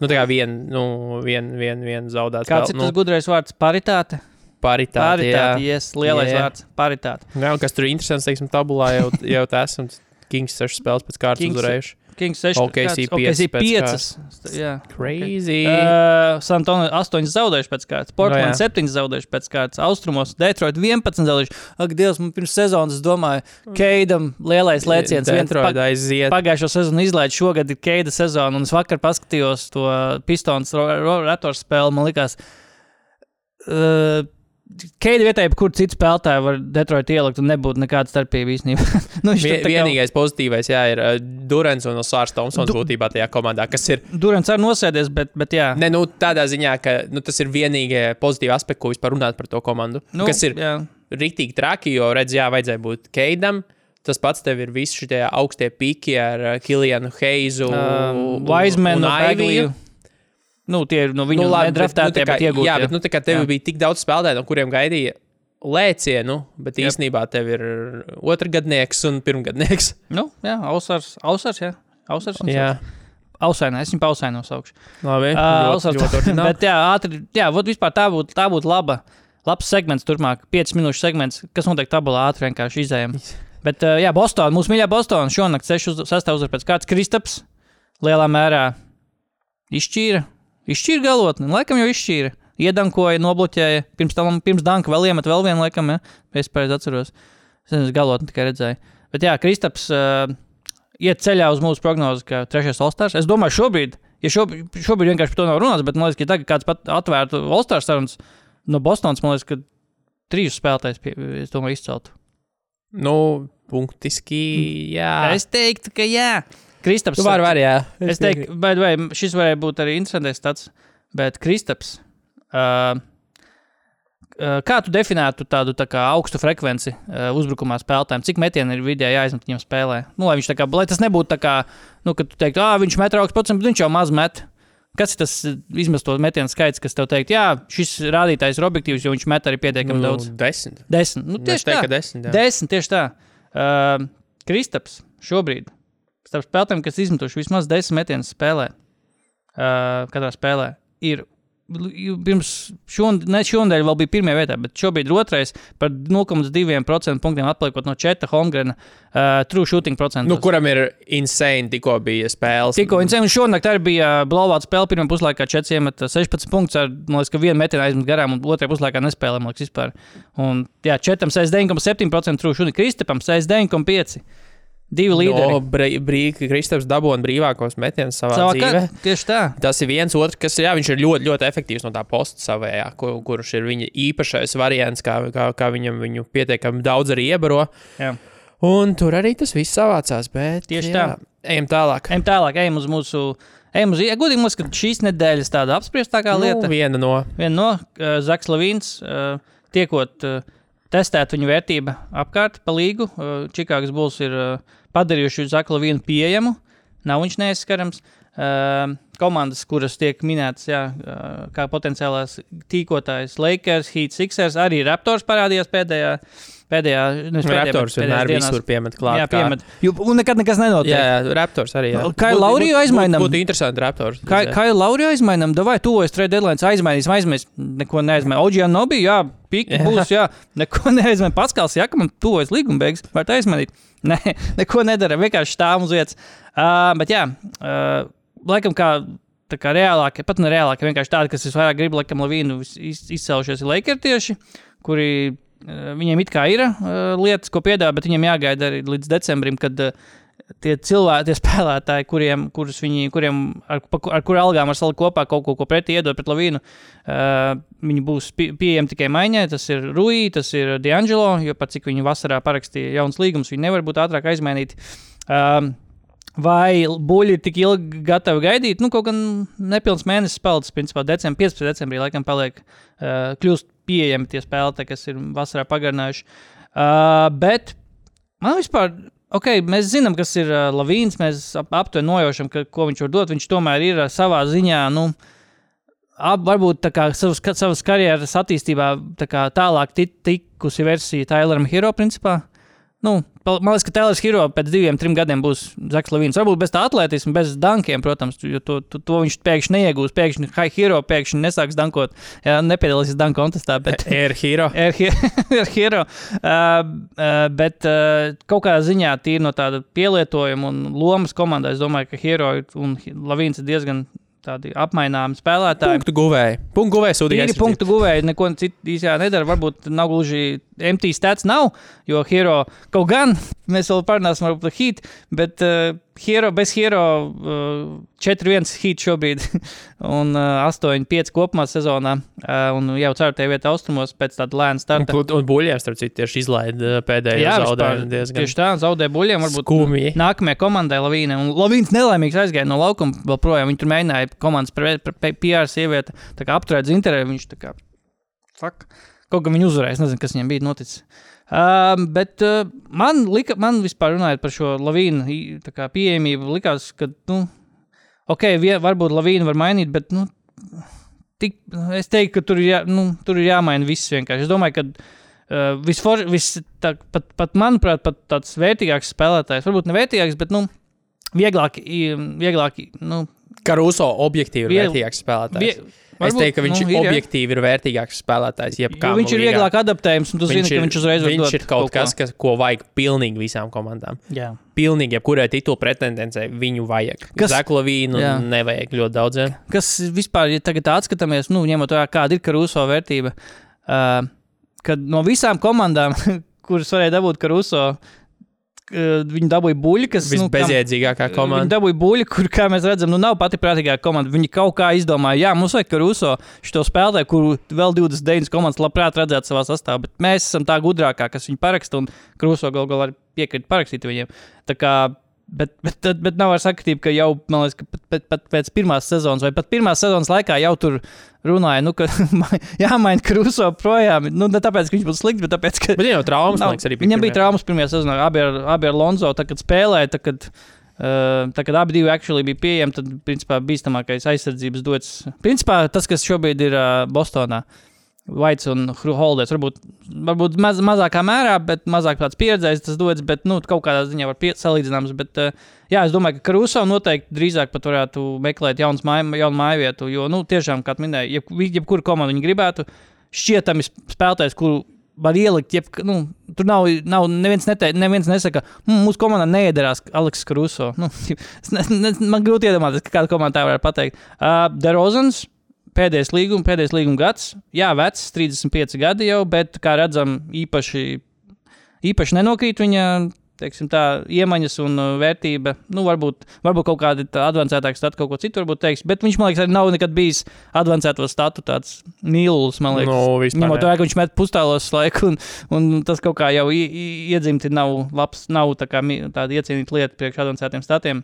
Nu, tā kā viena nu, vien, vien, vien zaudēta Kāds ir spēle. tas gudrais vārds? Paritāte. Paritāte. jā. Paritāte, yes, lielais Jā. vārds. Paritāte. Jā, un kas tur ir interesants, teiksim, tabulā jau, jau tā esam. Kings 6 spēles pēc kārtas Kings- uzvarējuši. Kings 6, OKC OKC piecas 5. Jā. Crazy. Uh, Santona 8 zaudējuši pēc kārtas, Portland No, jā. 7 zaudējuši pēc kārtas, Austrumos, Detroit 11 zaudējuši. Ak, Dievs, man pirms sezonas, es domāju, Keidam lielais lēciens. Detroit aiziet. Pagājušo sezonu izlaiž, šogad ir Keida sezona, un es vakar paskatījos to Pistons rotors spēli. Man liekas, uh, Keida vietā, kur citu spēlētāju var Detroit ielikt, un nebūtu nekāda starpība īstenībā. <laughs> nu, viņš Vie, tur tā kā- vienīgais pozitīvais, jā, ir uh, Durants un Sārs Tomsons Du- būtībā tajā komandā, kas ir Durants arī nosēdies, bet, bet jā. Ne, nu, tādā ziņā, ka nu, tas ir vienīgais pozitīvs aspekts, ko vispār runāt par to komandu. Nu, kas ir jā. rīktīgi traki, jo, redz, jā, vajadzēja būt Keidam. Tas pats tev ir visi šie augstie piki ar uh, Kilianu Heizu, Um, Wisemanu, Bagliju. Nu, tie ir no viņu Nu, labi, bet, nedraftētie, nu, kā- bet iegūti. Jā, bet nu, tā kā tev Jā. bija tik daudz spēlētāju, no kuriem gaidīja lēcienu, bet Jep. īsnībā tev ir otrgadnieks un pirmgadnieks. <laughs> Nu, jā, ausars, ausars, jā. Ausars, un Jā, Ausainā, es viņu pausainu nosaukšu. labi. Ā, ļoti, ļoti <laughs> bet jā, ātri, jā, vot vispār tā būtu, tā būtu laba, labs segments turpmāk, 5 minūšu segments, kas notiek tabulā ātri vienkārši izējām. <laughs> Bet ā, jā, Bostonā, mūsu mīļā Bostonā, šonakt 6 uzvaras pēc kāds Kristaps lielā mērā izšķīra, izšķīra galotni, laikam jau izšķīra. Iedankoja, nobloķēja, pirms tam, pirms danka vēl iemet vēl vienu, laikam, ja es pareizi atceros. Es nezinu, galotni tikai redzēju. Bet jā, Kristaps uh, iet ceļā uz mūsu prognozi, ka trešais Olstars. Es domāju, šobrīd, ja šobrīd, šobrīd vienkārši par to nav runāts, bet man liekas, ka tagad kāds pat atvērtu Olstars sarunas no Bostonas, man liekas, ka trīs spēlētājs, pie, es domāju, izceltu. Nu, punktiski, jā. Es teiktu, ka jā. Kristaps. Tu vari, vari, jā. Es teiktu, vai, vai šis varēja būt arī interesants tāds, bet Kristaps. Uh, Uh, Kā tu definētu tādu tā kā augstu frekvenci uh, uzbrukumā spēlētājiem? Cik metienu ir vidēji jāizmet viņam spēlē? Nu, lai, kā, lai tas nebūtu tā kā, nu, ka tu teiktu, ah, viņš met augstu procentu, bet viņš jau maz met. Kas ir tas izmesto metienu skaits, kas tev teikt, jā, šis rādītājs ir objektīvs, jo viņš met arī pietiekami Nu, daudz? Desmit. Desmit. Nu, Es tieši teiktu, tā. desmit, jā. Desmit, tieši tā. Uh, Kristaps šobrīd starp spēlētājiem, kas izmetuši vismaz desmit metienus spēlē, uh, katrā spēlē, ir pirms šonadēļ, šonadēļ vēl bija pirmā vietā, bet šobrīd ir otrais par 0,2% punktiem atpaliekot no Četa Holmgrena uh, true shooting procentu. Nu, kuram ir insane, tikko bija spēles. Tikko viņš un šonakt arī bija blauvēta spēle. Pirmā puslaikā Čets iemet 16 punktus, ar, liekas, ka vienu metienu aizmet garām, un otrajā puslaikā nespēlē, man liekas, vispār. Un, jā, Četam 69,7% true shooting, Kristapam 69,5%. Divi līderi. No, brīvā Kristaps dabūja brīvākos metienus savā, savā dzīvē. kā, tieši tā. Tas ir viens otrs, kas jā, viņš ir ļoti, ļoti efektīvs no tā posta savējā, kur, kurš ir viņa īpašais variants, kā, kā, kā viņam viņu pietiekami daudz arī iebaro. Jā. Un tur arī tas viss savācās. Bet, Tieši jā, tā. Ejam tālāk. Ejam tālāk, ejam uz mūsu. Ejam uz, ja godīgi, mums, ka šīs nedēļas tāda apspriestākā lieta. Nu, viena no. Viena no uh, Zaks Lavīns, uh, tiekot uh, testēt viņu vērtību apkārt pa līgu. Uh, Čikāgas būs ir uh, padarījuši Zaku Lavīnu pieejamu, nav viņš neaizskarams. Uh, komandas, kuras tiek minētas jā, uh, kā potenciālās tīkotājs, Lakers, Heat, Sixers, arī Raptors parādījās pēdējā. nevis pēdējā, bet Raptors vienmēr dienās. visur piemet klāt. Jā, kā- piemet. Jo, un nekad nekas nenotiek. Jā, jā, Raptors arī. Jā. Kailu Būtu- Lauriju būtu- aizmainām? Būtu, interesanti Raptors. Kā, kā jau Laurija aizmainām, vai tuvojas trade deadline, aizmainīsim, aizmainīsim. Neko neaizmainīsim. Oģija Nobī, jā, pīki Jā. būs, jā, neko <laughs> neaizmainīsim. Paskals, jā, ka man tuvojas līguma beigas, var tā aizmainīt. <laughs> Nē, neko nedara, vienkārši stāv uz vietas. Uh, bet jā, uh, laikam kā. Tā kā reālākie, pat ne reālākie, vienkārši tādi, kas visvairāk grib, laikam, Lavīnu iz, iz, izcēlušies, ir Lakers tieši, kuri viņiem it kā ir uh, lietas, ko piedāvā, bet viņiem jāgaida arī līdz decembrim, kad uh, tie cilvēki, tie <laughs> spēlētāji, kuriem, kurus viņi, kuriem, ar, ar kuriem algām var salikt kopā kaut ko, ko pretī iedot pret Lavīnu, uh, viņi būs pie, pieejami tikai maiņai. Tas ir Rui, tas ir D'Angelo, jo pat cik viņi vasarā parakstīja jauns līgums, viņi nevar būt ātrāk aizmainīti. Um, Vai buļļi ir tik ilgi gatavi gaidīt? Nu, kaut gan nepilns mēnesis palicis, principā, decembrī, 15. decembrī, laikam, paliek, uh, kļūst pieejami tie spēlētāji, kas ir vasarā pagarinājuši. Uh, bet man vispār, ok, mēs zinām, kas ir uh, Lavīns, mēs ap, aptuveni nojaušam, ka, ko viņš var dot. Viņš tomēr ir uh, savā ziņā, nu, ap, varbūt tā kā savas, savas karjeras attīstībā tā kā tālāk ti- tikusi versija Taileram Hero, principā. Nu, man liekas, ka Tailers Hero pēc diviem, trim gadiem būs Zaks Lavīns. Varbūt bez tā atletisma, bez dankiem, protams, jo to, to, to viņš pēkšņi neiegūs. Pēkšņi High Hero pēkšņi nesāks dankot. Jā, nepiedalīsies danku kontestā, bet <laughs> Air Hero. <laughs> Air He- Air Hero. Uh, uh, bet uh, kaut kādā ziņā tīri no tāda pielietojuma un lomas komandā, es domāju, ka Hero un Lavīns ir diezgan tādi apmaināmi spēlētāji. Punktu guvēji. Punktu guvēji. Tīri punktu guvēji, neko citu īsā nedara. Varbūt nav gluži MT stats, nav, jo Hero kaut gan mēs vēl parunāsim par Heat, bet uh, Hero bez Hero uh, 4-1 Heat šobrīd <laughs> un uh, 8-5 kopumā sezonā uh, un jau 4. vietā austrumos pēc tāda lēna starta. Un, un buļļiem, starp citu, tieši izlaida pēdējo Jā, zaudējumu. diezgan tieši tā, zaudē buļļiem. Varbūt skumji. nākamajai komandai Lavīna. Un Lavīns nelaimīgs aizgāja no laukuma. Vēl projām viņi tur mēģināja komandas PR sieviete tā kā apturēt zinterē. Viņš tā kā fuck. Kaut kā viņi uzvarēja. Es nezinu, kas viņam bija noticis. Um, bet uh, man, lika, man vispār runājot par šo Lavīnu pieejamību, likās, ka, nu, ok, vie, varbūt Lavīnu var mainīt, bet, nu, tik, es teiktu, ka tur ir, jā, nu, tur ir jāmaina viss vienkārši. Es domāju, ka uh, visfor, vis, tā, pat, pat, manuprāt, pat tāds vērtīgāks spēlētājs, varbūt ne vērtīgāks, bet, nu, vieglāk, vieglāk nu, Karuso objektīvi ir vērtīgāks spēlētājs. vie, Es teiktu, ka viņš nu, nu, ir, objektīvi ir vērtīgāks spēlētājs. Jebkām viņš ir līgā. vieglāk adaptējams, un tu zini, ka viņš uzreiz viņš dot ir kaut ko. kas, kas, ko vajag pilnīgi visām komandām. Jā. Pilnīgi jebkurai titula pretendencei viņu vajag. Kas- Zeklavīnu Jā. nevajag ļoti daudziem. Kas vispār, ja tagad atskatāmies, nu, ņemot vērā, kāda ir Karuso vērtība, uh, kad no visām komandām, <laughs> kuras varēja dabūt Karuso, uh, viņi dabūja buļļu, kas nu, kam- Visbezjēdzīgākā Viņi komanda. dabūja buļļu, kur, kā mēs redzam, nu, nav pati prātīgākā komanda. Viņi kaut kā izdomāja, jā, mums vajag Karuso, šo spēlētāju, kuru vēl 29 komandas labprāt redzētu savā sastāvā, bet mēs esam tā gudrākā, kas viņu paraksta, un Karuso gal galā arī piekrīt parakstīt viņiem. Tā kā Bet, bet, bet, bet nav ar sakritību, ka jau, liekas, ka pat, pat, pat pēc pirmās sezonas, vai pat pirmās sezonas laikā jau tur runāja, nu, ka <laughs> jāmaina Kruso projām. Nu, ne tāpēc, ka viņš būtu slikts, bet tāpēc, ka Bet viņam jau traumas, Nav, liekas, arī bija. Viņam bija traumas pirmajā sezonā, abi ar, abi ar Lonzo. Tad, kad spēlēja, tad, kad, uh, tad, kad abi divi bija pieejami, tad, principā, bīstamākais aizsardzības dots. Principā tas, kas šobrīd ir uh, Bostonā. Vaits un Holders. Varbūt, varbūt maz, mazākā mērā, bet mazāk tāds pieredzējis tas dodas, bet nu, kaut kādā ziņā var salīdzināms. Bet, uh, jā, es domāju, ka Karuso noteikti drīzāk pat varētu meklēt jaunas māju, jaunu māju vietu. Jo, nu, tiešām, kā minēju, jeb, jebkuru komandu viņi gribētu, šķietami spēlētājs, kuru var ielikt, jeb, nu, tur nav, nav neviens, nete, neviens nesaka, mmm, mūsu komandā neiedarās Aleks Karuso. Nu, <laughs> ne, ne, man grūti iedomāties, ka kāda komanda tā varētu pateikt. Uh, Derozans. Pēdējais līgums, pēdējais līguma gads. Jā, vecs, 35 gadi jau, bet, kā redzam, īpaši, īpaši nenokrīt viņa teiksim, tā, iemaņas un uh, vērtība. Nu, varbūt, varbūt kaut kāda avansētāka stata, kaut ko citu varbūt teiks, bet viņš man liekas, arī nav nekad bijis avansēto statu tāds mīlulis. Man liekas, Nu, vispār ņemot vērā, ka viņš met pustālos laiku, un, un tas kaut kā jau iedzimti nav labs, nav tā kā tāda iecienīta lieta priekš avansētiem statiem.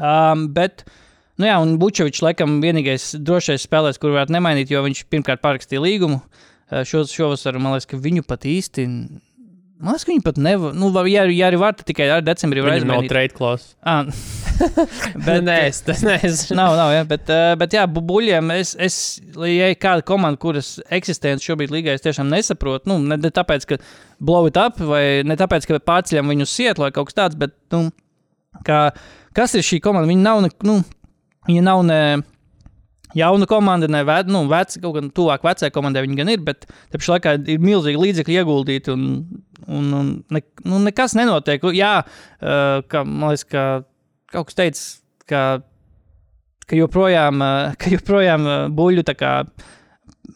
Um, bet, nu jā, un Bučevičs laikam vienīgais drošais spēlētājs, kur varētu nemainīt, jo viņš pirmkārt parakstīja līgumu. Uh, Šo, šovasar man liekas, ka viņu pat īsti. Man liekas, ka viņi pat nevar. Nu, ja, ja arī var, tad tikai ar decembrī var Viņam nav trade clause. Ah, <laughs> Bet nē, es tas <laughs> nezinu. Nav, nav, jā, bet, uh, bet jā, bu- buļļiem es, es, ja ir kāda komanda, kuras eksistence šobrīd līgā, es tiešām nesaprotu. Nu, ne, ne tāpēc, ka blow it up, vai ne tāpēc, ka pārceļam viņu uz sietu vai kaut kas tāds, bet, nu, kā, kas ir šī komanda? Viņa nav, ne, nu, viņa nav ne jauna komanda, ne ve, nu, vec, kaut gan tuvāk vecajai komandai viņa gan ir, bet te pašā laikā ir milzīgi līdzekļi ieguldīti un, un, un ne, nu, nekas nenotiek. Jā, uh, ka, man liekas, ka kaut kas teica, ka, ka joprojām, uh, <laughs> ka joprojām uh, buļļu tā kā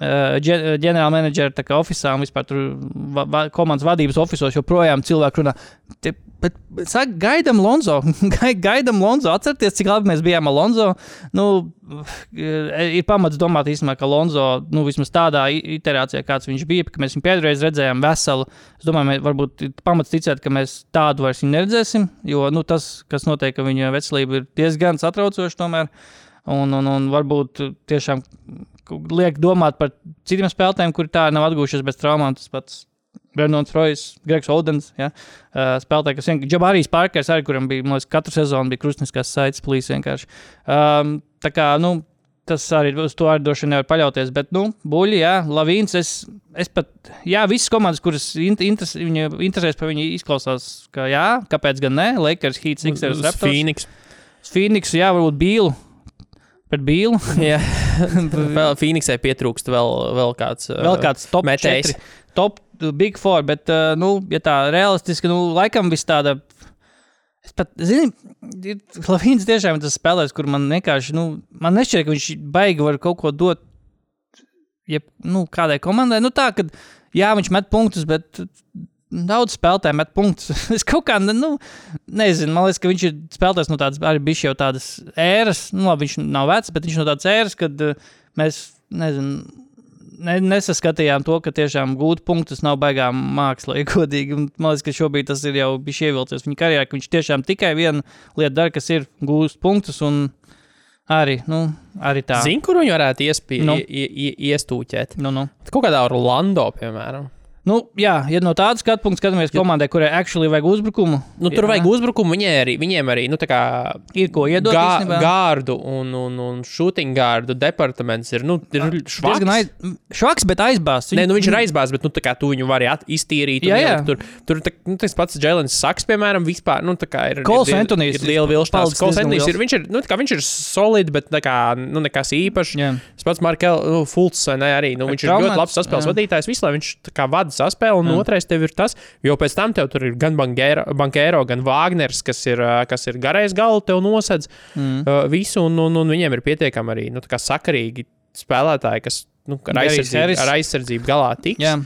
ģenerālmenedžera oficiālā un vispār va, va, komandas vadības oficiālos joprojām cilvēki runā. Te, bet, bet saka, gaidām Lonzo. <laughs> Gai- gaidām Lonzo. Atcerieties, cik labi mēs bijām ar Lonzo. Nu, eh, ir pamats domāt, īstenībā, ka Lonzo, nu, vismaz tādā iterācijā, kāds viņš bija, ka mēs viņu pēdējais redzējām veselu. Es domāju, mēs, varbūt ir pamats ticēt, ka mēs tādu vairs neredzēsim. Jo nu, tas, kas notiek, ka viņa veselība ir diezgan satraucoša tomēr. Un, un, un varbūt tiešām liek domāt par citiem spēlētājiem, kuri tā nav atguvušies bez traumām. Tas pats Brendons Rojas, Gregs Odens, ja? uh, spēlētāji, kas vienkārši Džabarijas Parkers, arī kuram bija, man liekas, katru sezonu bija krustniskās saites plīs vienkārši. Um, tā kā, nu, tas arī uz to arī droši vien nevar paļauties. Bet, nu, buļļi, jā, Lavīns. Es, es pat, jā, visas komandas, kuras int, interes, viņa interesēs par viņu, izklausās, ka jā, kāpēc gan ne? Lakers, Heat, Sixers, Raptors. Phoenix. Phoenix, jā, varbūt Bīlu. Pret Bīlu. <laughs> <laughs> Vēl Phoenixai pietrūkst vēl, vēl kāds. Vēl kāds top metējs. 4, top uh, Big Four, bet, uh, nu, ja tā realistiski, nu, laikam viss tāda. Es pat, zinu, ir Lavīns tiešām ir tas spēlētājs, kur man vienkārši, nu, man nešķiet, ka viņš baigi var kaut ko dot, jeb, nu, kādai komandai. Nu, tā, ka, jā, viņš met punktus, bet daudz spēlētāju met punktus. <laughs> es kaut kā, nu, nezinu, man liekas, ka viņš ir spēlētājs no tādas, arī bija jau tādas ēras, nu, labi, viņš nav vecs, bet viņš no tādas ēras, kad uh, mēs, nezinu, ne, nesaskatījām to, ka tiešām gūt punktus nav baigām māksla, <laughs> ja godīgi. Man liekas, ka šobrīd tas ir jau bijis ievilcies viņa karjerā, ka viņš tiešām tikai vienu lietu dara, kas ir gūst punktus. Un arī, nu, arī tā. Zini, kur viņi varētu iespī, Nu. nu. iestūķēt? Nu, nu. Kaut kādā Orlando, piemēram. Nu, jā, ja no tādas skatu punkta skatāmies komandai, kurai actually vajag uzbrukumu, Nu, tur vajag uzbrukumu. Viņiem arī, viņiem arī nu, kā ir ko iedot. gā, īstenībā. gārdu un, un, un shooting gārdu departaments ir nu, ir švaks. aiz... švaks, bet aizbāzts. Nē, nu viņš ir aizbāzts, bet nu, kā tu viņu vari at- iztīrīt. Jā, jā. Tur, tur tā, nu, tas pats Jēlins Saks, piemēram, vispār. Nu, ir Coles ir, Anthonijs ir liela vilšanās. Kols Antonijs ir, viņš ir, nu, kā viņš ir solid, bet kā, nu, nekas īpašs. Jā. Tas pats Markel, nu, Fults, ne, arī. Nu, viņš ir ļoti labs saspēles jā. vadītājs. Visu laiku viņš tā kā vada saspēli, un Jā. otrais tev ir tas, jo pēc tam tev tur ir gan Bankēro, gan Vāgners, kas ir, kas ir garais galva, tev nosedz Mm. uh, visu, un, un, un viņiem ir pietiekami arī nu, sakarīgi spēlētāji, kas nu, ar, aizsardzību, ar aizsardzību galā tiks. Jā.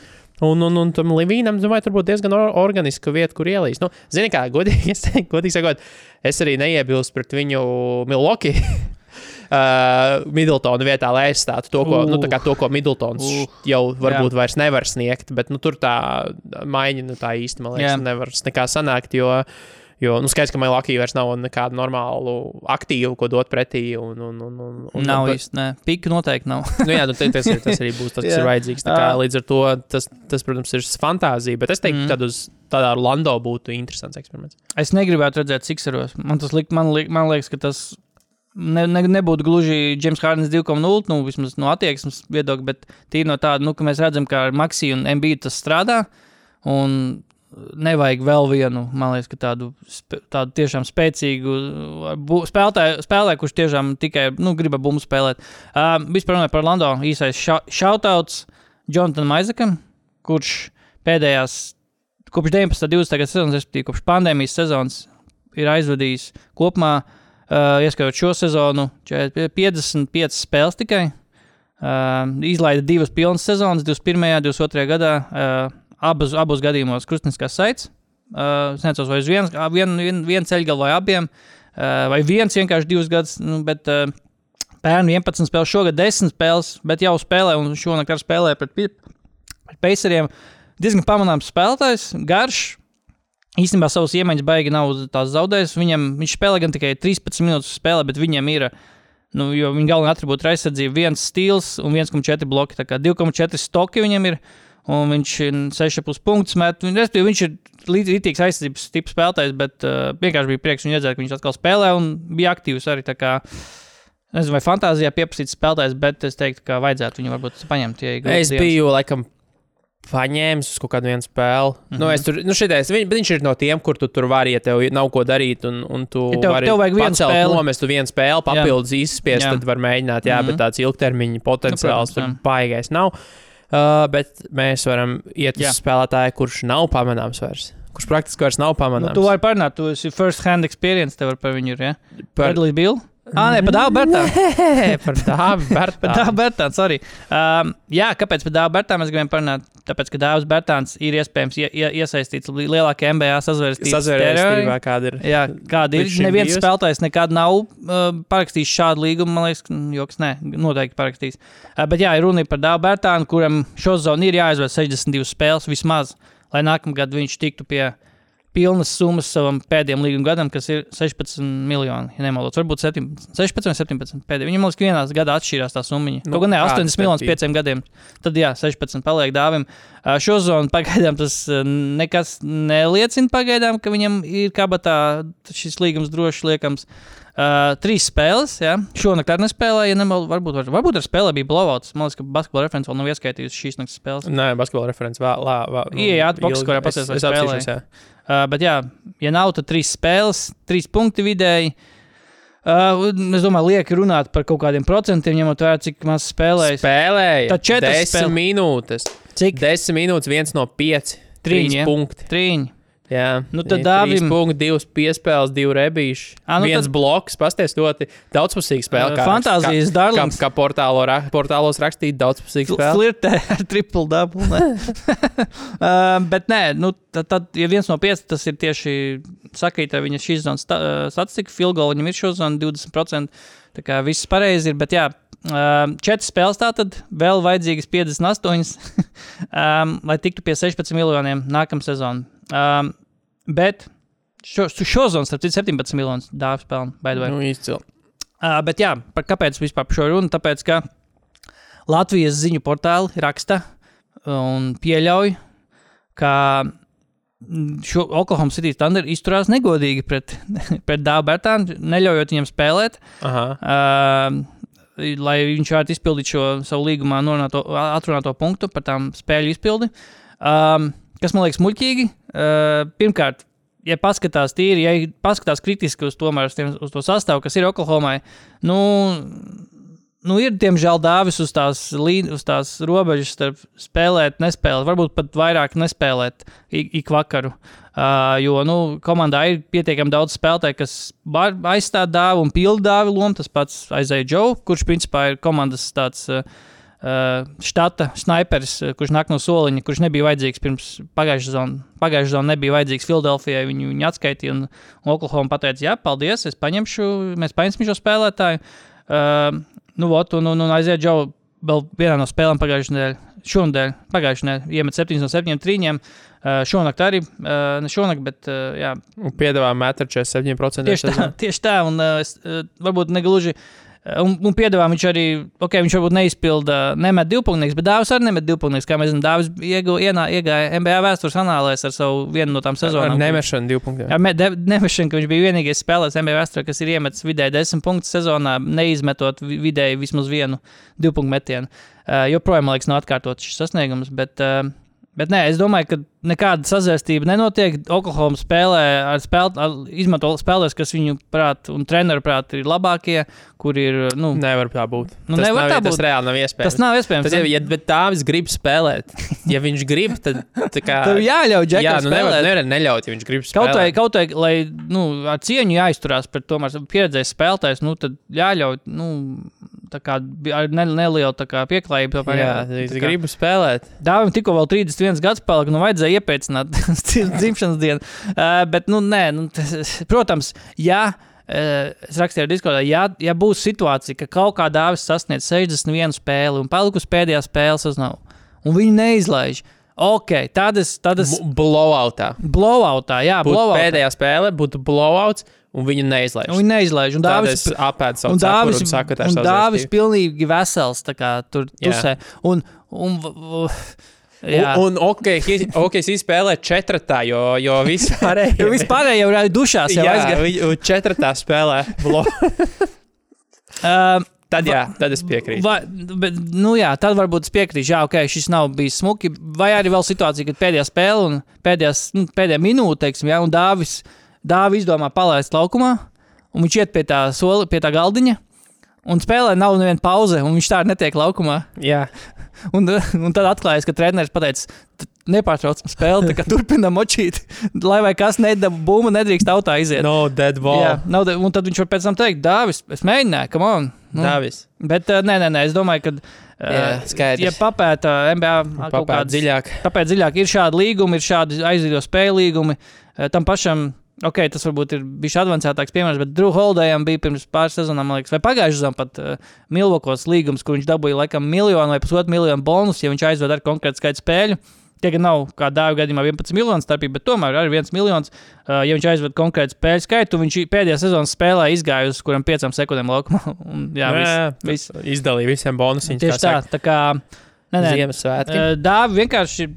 Un, un, un tam Livīnam, domāju, tur būtu diezgan or organiska vieta, kur ielīst. Nu, Zini, kā godīgi, <laughs> godīgi sakot, es arī neiebilstu pret viņu Milwaukee. Uh, Midltona vietā, lai aizstātu to, ko, nu, tā kā to, ko Midltons Uh, jau varbūt vairs nevar sniegt. Bet nu, tur tā maiņa nu, tā īsti, man liekas, Jā. nevar nekā sanākt. Jo, Jo, nu, skaidrs, ka Mailakī vairs nav nekādu normālu aktīvu, ko dot pretī. Un, un, un, un, un, Nav bet- īsti, nē, pika noteikti nav. Nu, jā, nu, te- tas, ir, tas arī būs tas, kas Jā. ir vajadzīgs. Kā, Ā. līdz ar to tas, tas, protams, ir fantāzija. Bet es teiktu, Mm. ka uz tādā Orlando būtu interesants eksperiments. Es negribētu redzēt Sixeros. Man tas lik, man, lik, man liekas, ka tas ne, ne, nebūtu gluži James Hardens 2,0, nu, vismaz no attieksmes viedokļa, bet tīri no tāda, nu, ka mēs redzam, ka ar Maxiju un MB tas strādā. Un nevajag vēl vienu, man liekas, ka tādu, tādu tiešām spēcīgu uh, bu- spēlētāju, spēlētāju kurš tiešām tikai nu, grib ar bumbu spēlēt. Uh, vispār runājot par Orlando, īsais shoutouts Jonathanam Aizakam, kurš pēdējās, kopš 19. un 20. gada sezonas, respektīvi kopš pandēmijas sezonas, ir aizvadījis kopumā, uh, ieskaitot šo sezonu, 40 55 spēles tikai. Uh, izlaida divas pilnas sezonas, 21. un 22. gadā. Uh, abas, abos gadījumos krustniskās saites. Uh, es nezinu, vai uz viens, vien, vien, vien ceļgalu vai abiem, uh, vai viens vienkārši divus gadus. Nu, bet uh, pērn 11 spēles, šogad 10 spēles, bet jau spēlē un šonakt ar spēlē pret, pret Paceriem. Diezgan pamanāms spēlētājs, garš. Īstenībā savus iemaņas baigi nav tās zaudējis. Viņam, viņš spēlē gan tikai 13 minūtes spēlē, bet viņam ir. Nu, jo viņa galvenā atribūta ir aizsardzība, viens stils un 1,4 bloki. Tā kā 2,4 stoki viņam ir. Un viņš ir 6,5 punktus met. Viņš ir līdz- līdzīgs aizsardzības tips spēlētājs, bet uh, vienkārši bija prieks viņu redzēt, ka viņš atkal spēlē un bija aktīvs arī. Nezinu, vai fantāzijā pieprasīts spēlētājs, bet es teiktu, ka vajadzētu viņu varbūt paņemt. Ja Es dienas. biju laikam paņēmis uz kaut kādu vienu spēli. Mm -hmm. nu, es tur, nu, šitais, viņ, viņš ir no tiem, kur tu tur vari, ja tev nav ko darīt, un, un tu Ja tev- vari tev vajag vienu spēli. nomest vienu spēli, papildus izspiest, tad var mēģināt, jā, mm -hmm. bet Mhm. tāds ilgtermiņa potenciāls Nu, protams, tur baigais nav. Uh, bet mēs varam iet uz Jā. spēlētāju, kurš nav pamanāms vairs. Kurš praktiski vairs nav Nu, pamanāms. tu vari parunāt, tu esi first hand experience, tev par viņu ir. Ja? par Bradley Bill? Ah, nē, par Bertā. Nē, par dāvu <laughs> Par. Bertānu, sorry. Um, jā, kāpēc par Bertānu mēs gribam parunāt? Tāpēc, ka Dāvs Bertāns ir iespējams ie, ie, iesaistīts li- lielākajā MBA sazvērstībā. Kāda ir. Jā, kāda ir? Neviens bijusi? spēlētājs nekad nav uh, parakstījis šādu līgumu. Man liekas, ka joks, nē, noteikti parakstījis. Uh, bet jā, ir runa par Dāvu Bertānu, kuram šo zonu ir jāizvēl 62 spēles vismaz, lai nākamgad viņš tiktu pie pilnas summas savam pēdējiem līguma gadam, kas ir 16 miljoni. Ja nemaldos, varbūt 17, 16 vai 17. Pēdējiem. Viņam liekas, ka vienā gadā atšķīrās tā summa. Nu, Kaut gan ne kāda 80 miljonus pieciem gadiem. Tad jā, 16 paliek dāvim. Šo zonu pagaidām tas nekas neliecina pagaidām, ka viņam ir kabatā šis līgums droši liekams. Uh, trīs spēles, jā. Šonakt arī nespēlēja. Ja nemal, varbūt, var, varbūt ar spēlē bija blowouts. Man liekas, ka basketbola referents vēl nav ieskaitījusi šīs naktas spēles. Nē, basketbola referents vēl. Ie, jā, boks, ilgi. kurā Es- pasēs, vai es spēlēja. apstīšos, jā. Uh, bet, jā, ja nav, tad trīs spēles, trīs punkti vidēji. Uh, es domāju, lieki runāt par kaut kādiem procentiem, ņemot vērā, cik maz spēlējis. Spēlēja. Tad četras desmit spēle- minūtes. Cik? Desmit minūtes, viens no pieci. Trīņi, Trīs ja? punkti. Trīņi. Jā, Nu, tad Dāvim- punkti, divas piespēles, divi rebīši. Ā, nu viens tad- bloks, pasties ļoti daudzpusīga spēle. Kā- fantāzijas kā, kā, kā portālo, ra- portālos rakstīt daudzpusīga spēle. Flirtē <laughs> ar triple double. uh, <laughs> bet nē, nu, tad, tad, ja viens no pieciem tas ir tieši sakrīt ar viņa šīs zonas sta- statistiku, filgola viņam ir šo zonu 20%. Tā kā viss pareizi ir, bet jā. Um, četras spēles tātad, vēl vajadzīgas 58, um, <laughs> lai tiktu pie 16 miljoniem nākamā sezonā. Um, bet šo, šo zonu, starp citu, 17 miljonus dāvā spēlē. Nu, izcili. Uh, bet jā, par kāpēc vispār par šo runu? Tāpēc, ka Latvijas ziņu portāli raksta un pieļauj, ka šo Oklahoma City Thunder izturās negodīgi pret, <laughs> pret Dāvu Bērtānu, neļaujot viņam spēlēt. Aha. Uh, lai viņš varētu izpildīt šo savu līgumā atrunāto punktu par tām spēļu izpildi. Um, kas man liekas muļķīgi? Uh, pirmkārt, ja paskatās tīri, ja paskatās kritiski uz, tomēr, uz, tiem, uz to sastāvu, kas ir Oklahomai, nu, nu ir diemžēl dāvis uz tās, līn- uz tās robežas starp spēlēt, nespēlēt, varbūt pat vairāk nespēlēt ik, ik vakaru. Uh, jo nu, komandā ir pietiekami daudz spēlētāju, kas var aizstāt dāvu un pildu dāvu lomu. Tas pats aizēja Džo, kurš principā ir komandas tāds. Uh, štata sniperis, uh, kurš nāk no soliņa, kurš nebija vajadzīgs pirms pagājušā zona. Pagājušā zona nebija vajadzīgs Filadelfijai. Viņu, viņu atskaitīja, un, Oklahoma pateica, jā, paldies, es paņemšu, mēs paņemsim šo spēlētāju. Uh, nu, ot, un, un, un aiziet Džo vēl vienā no spēlēm pagājušajā nedēļā, šonadēļ, pagājušajā nedēļā, iemet 7 no 7 trīņiem. Uh, šonakt arī, uh, ne šonakt, bet uh, jā, Un piedāvā metru 47%. Tieši tā, tieši tā un uh, es, uh, varbūt negluži. uh, Un, un piedāvā viņš arī, ok, viņš varbūt neizpilda, nemet divpunktnieks, bet Dāvis arī nemet divpunktnieks. Kā mēs zinām, Dāvis iegāja NBA vēstures anālēs ar savu vienu no tām Ar sezonām. nemešanu divu punktu. Ar de- Nemešanu, ka viņš bija vienīgais spēlētājs NBA vēsturē, kas ir iemetis vidēji 10 punktus sezonā, neizmetot vi- vidēji vismaz vienu divu punktu metienu. Uh, joprojām, man liekas, nav atkārtots šis sasniegums. Bet, uh, Bet nē, es domāju, ka nekāda sazvērstība nenotiek. Oklahoma spēlē ar, spēl, ar izmanto spēlēs, kas viņu prāt un treneru prāt ir labākie, kur ir. Nu, Nevar tā būt. Nu, tas nevar nav, tā Tas būt. reāli nav iespējams. tas nav iespējams. Tas, ja, ja bet Dāvis grib spēlēt, ja viņš grib, tad tā kā. Tev jāļauj jā, Džekam nu nevar, spēlēt. nevar neļaut, ja viņš grib Kaut vai, spēlēt. kaut vai, lai nu, ar cieņu jāizturās pret tomēr pieredzējis spēlētājs, nu, tad jāļauj nu, tā kā, ar ne, nelielu tā kā pieklājību. tomēr Jā, jā- es tā kā- gribu spēlēt. Dāvim tikko vēl 31 gads palika, nu vajadzēja iepēcināt <laughs> dzimšanas dienu. Uh, bet, nu, nē, nu, tas, protams, ja. Uh, es rakstīju, Discordā, ja, ja būs situācija, ka kaut kā dāvis sasniedz 61 spēli un palikusi pēdējā spēle sasniegta, un viņi neizlaiž, ok, tad es, tad es Blowoutā. blowoutā, jā, Būtu blowoutā. pēdējā spēle, būtu blowouts, un viņu neizlaiž. Un viņi neizlaiž. Un Dāvis, es apēdu savu Dāvis, un saku, ka ir Dāvis savstarpēji. pilnīgi vesels, tā kā tur tusē. Un, un, un, jā. Un, un ok, ok, es spēlēju četratā, jo, jo vispārējie <laughs> Jo vispār jau ir dušās. Jau Jā, aizgāja. viņi četratā spēlē. <laughs> Um, Tad, jā, tad es piekrītu. Vai, bet, nu jā, tad varbūt es piekrītu, jā, ok, šis nav bijis smuki. Vai arī vēl situācija, kad pēdējā spēle un pēdējās, nu, pēdējā minūte, teiksim, jā, un Dāvis, Dāvis izdomā palaist laukumā, un viņš iet pie tā, soli, pie tā galdiņa, un spēlē nav neviena pauze, un viņš tā arī netiek laukumā. Jā, <laughs> Un, un tad atklājās, ka treneris pateica, "T- nepārtraucam spēli, tā kā <laughs> turpinām močīt, lai vai kas nedabū, bumba nedrīkst autā iziet. no dead Jā, ball. nav, de- un tad viņš var pēc tam teikt, Dāvis, es mēģināju, kam on. Nu, Dāvis. bet uh, nē, nē, nē, es domāju, ka. Jā, Uh, skaidrs. ja papēta NBA kaut Papēt kādas dziļāk. Tāpēc dziļāk ir šādi līgumi, ir šādi aizīdo spēļu līgumi. Eh, Tam pašam, ok, tas varbūt ir bijis avansētāks piemērs, bet Drew Holdējam bija pirms pāris sezonām, man liekas, vai pagājušajā sezonā pat uh, Milvokos līgums, kur viņš dabūja laikam miljonu vai pusotru miljonu bonus, ja viņš aizved ar konkrētu skaitu spēļu. Tie gan nav kā dāvā gadījumā 11 miljonu starpība, bet tomēr arī 1 miljons. Uh, ja viņš aizved konkrētu spēļu skaitu, viņš pēdējā sezonas spēlē izgāja uz kuram 5 sekundēm laukumā. <laughs> Un, jā, viss, viss. Izdalīja visiem bonusiem. tieši tā. tā kā, nē, nē, Ziemassvētki. Uh, Dāvi vienkārši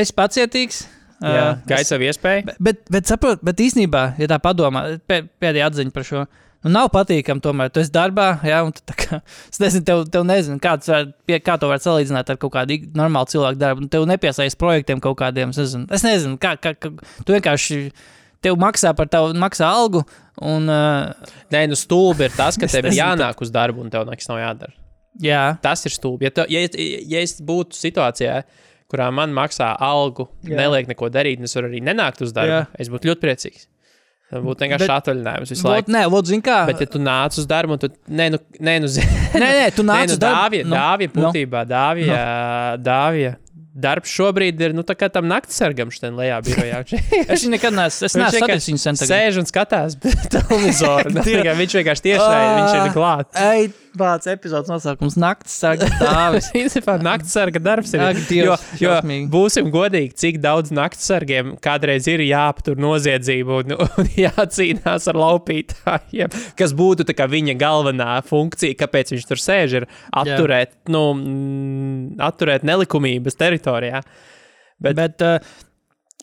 esi pacietīgs. Jā, Uh, gaida savu iespēju. Bet, bet, bet, saprot, bet īstenībā, ja tā padomā, pē, pēdējā atziņa par šo. Nu, nav patīkami, tomēr tu esi darbā, jā, un tu tā kā, <laughs> es nezinu, tev, tev nezinu, kāds pie, kā to var salīdzināt ar kaut kādu normālu cilvēku darbu. Un Tev nepiesaist projektiem kaut kādiem, es nezinu, es nezinu kā, kā, kā tu vienkārši, tev maksā par tavu, maksā algu, un, uh, Nē, nu stulbi ir tas, ka <laughs> tev ir jānāk uz darbu un tev nekas nav jādara. jā, Tas ir stulbi. Ja, tu, ja, ja es būtu situācijā, kurā man maksā algu, Jā. neliek neko darīt, un es varu arī nenākt uz darbu, Jā. es būtu ļoti priecīgs. Būtu vienkārši atvaļinājums visu laiku. nē, vot, zin kā, Bet, ja tu nāc uz darbu, tu. Nē, nu, nē, nu, nē, nē, tu nāc <laughs> nu uz darbu. dāvja, Nu, dāvja nu. būtībā, dāvja, dāvja. Darbs šobrīd ir, nu, tam naktsargam šodien lejā birojā. <laughs> Es viņu nekad neesmu, es Viņš vienkārši. Sēž un skatās <laughs> televizoru. <laughs> Tikai viņš vienkārši tiešai, viņš ir klāt. Ej, bāc, epizodes nosaukums Nakts sargas dāvis. Principā naktsarga darbs ir. Ak, jo, Dievs, jo šausmīgi. būsim godīgi, cik daudz naktsargiem kādreiz ir jāaptur noziedzību un, un jācīnās ar laupītājiem, kas būtu viņa galvenā funkcija, kāpēc viņš tur sēž, ir atturēt, nu, mm, atturēt nelikumības teritorijā. Bet, bet uh,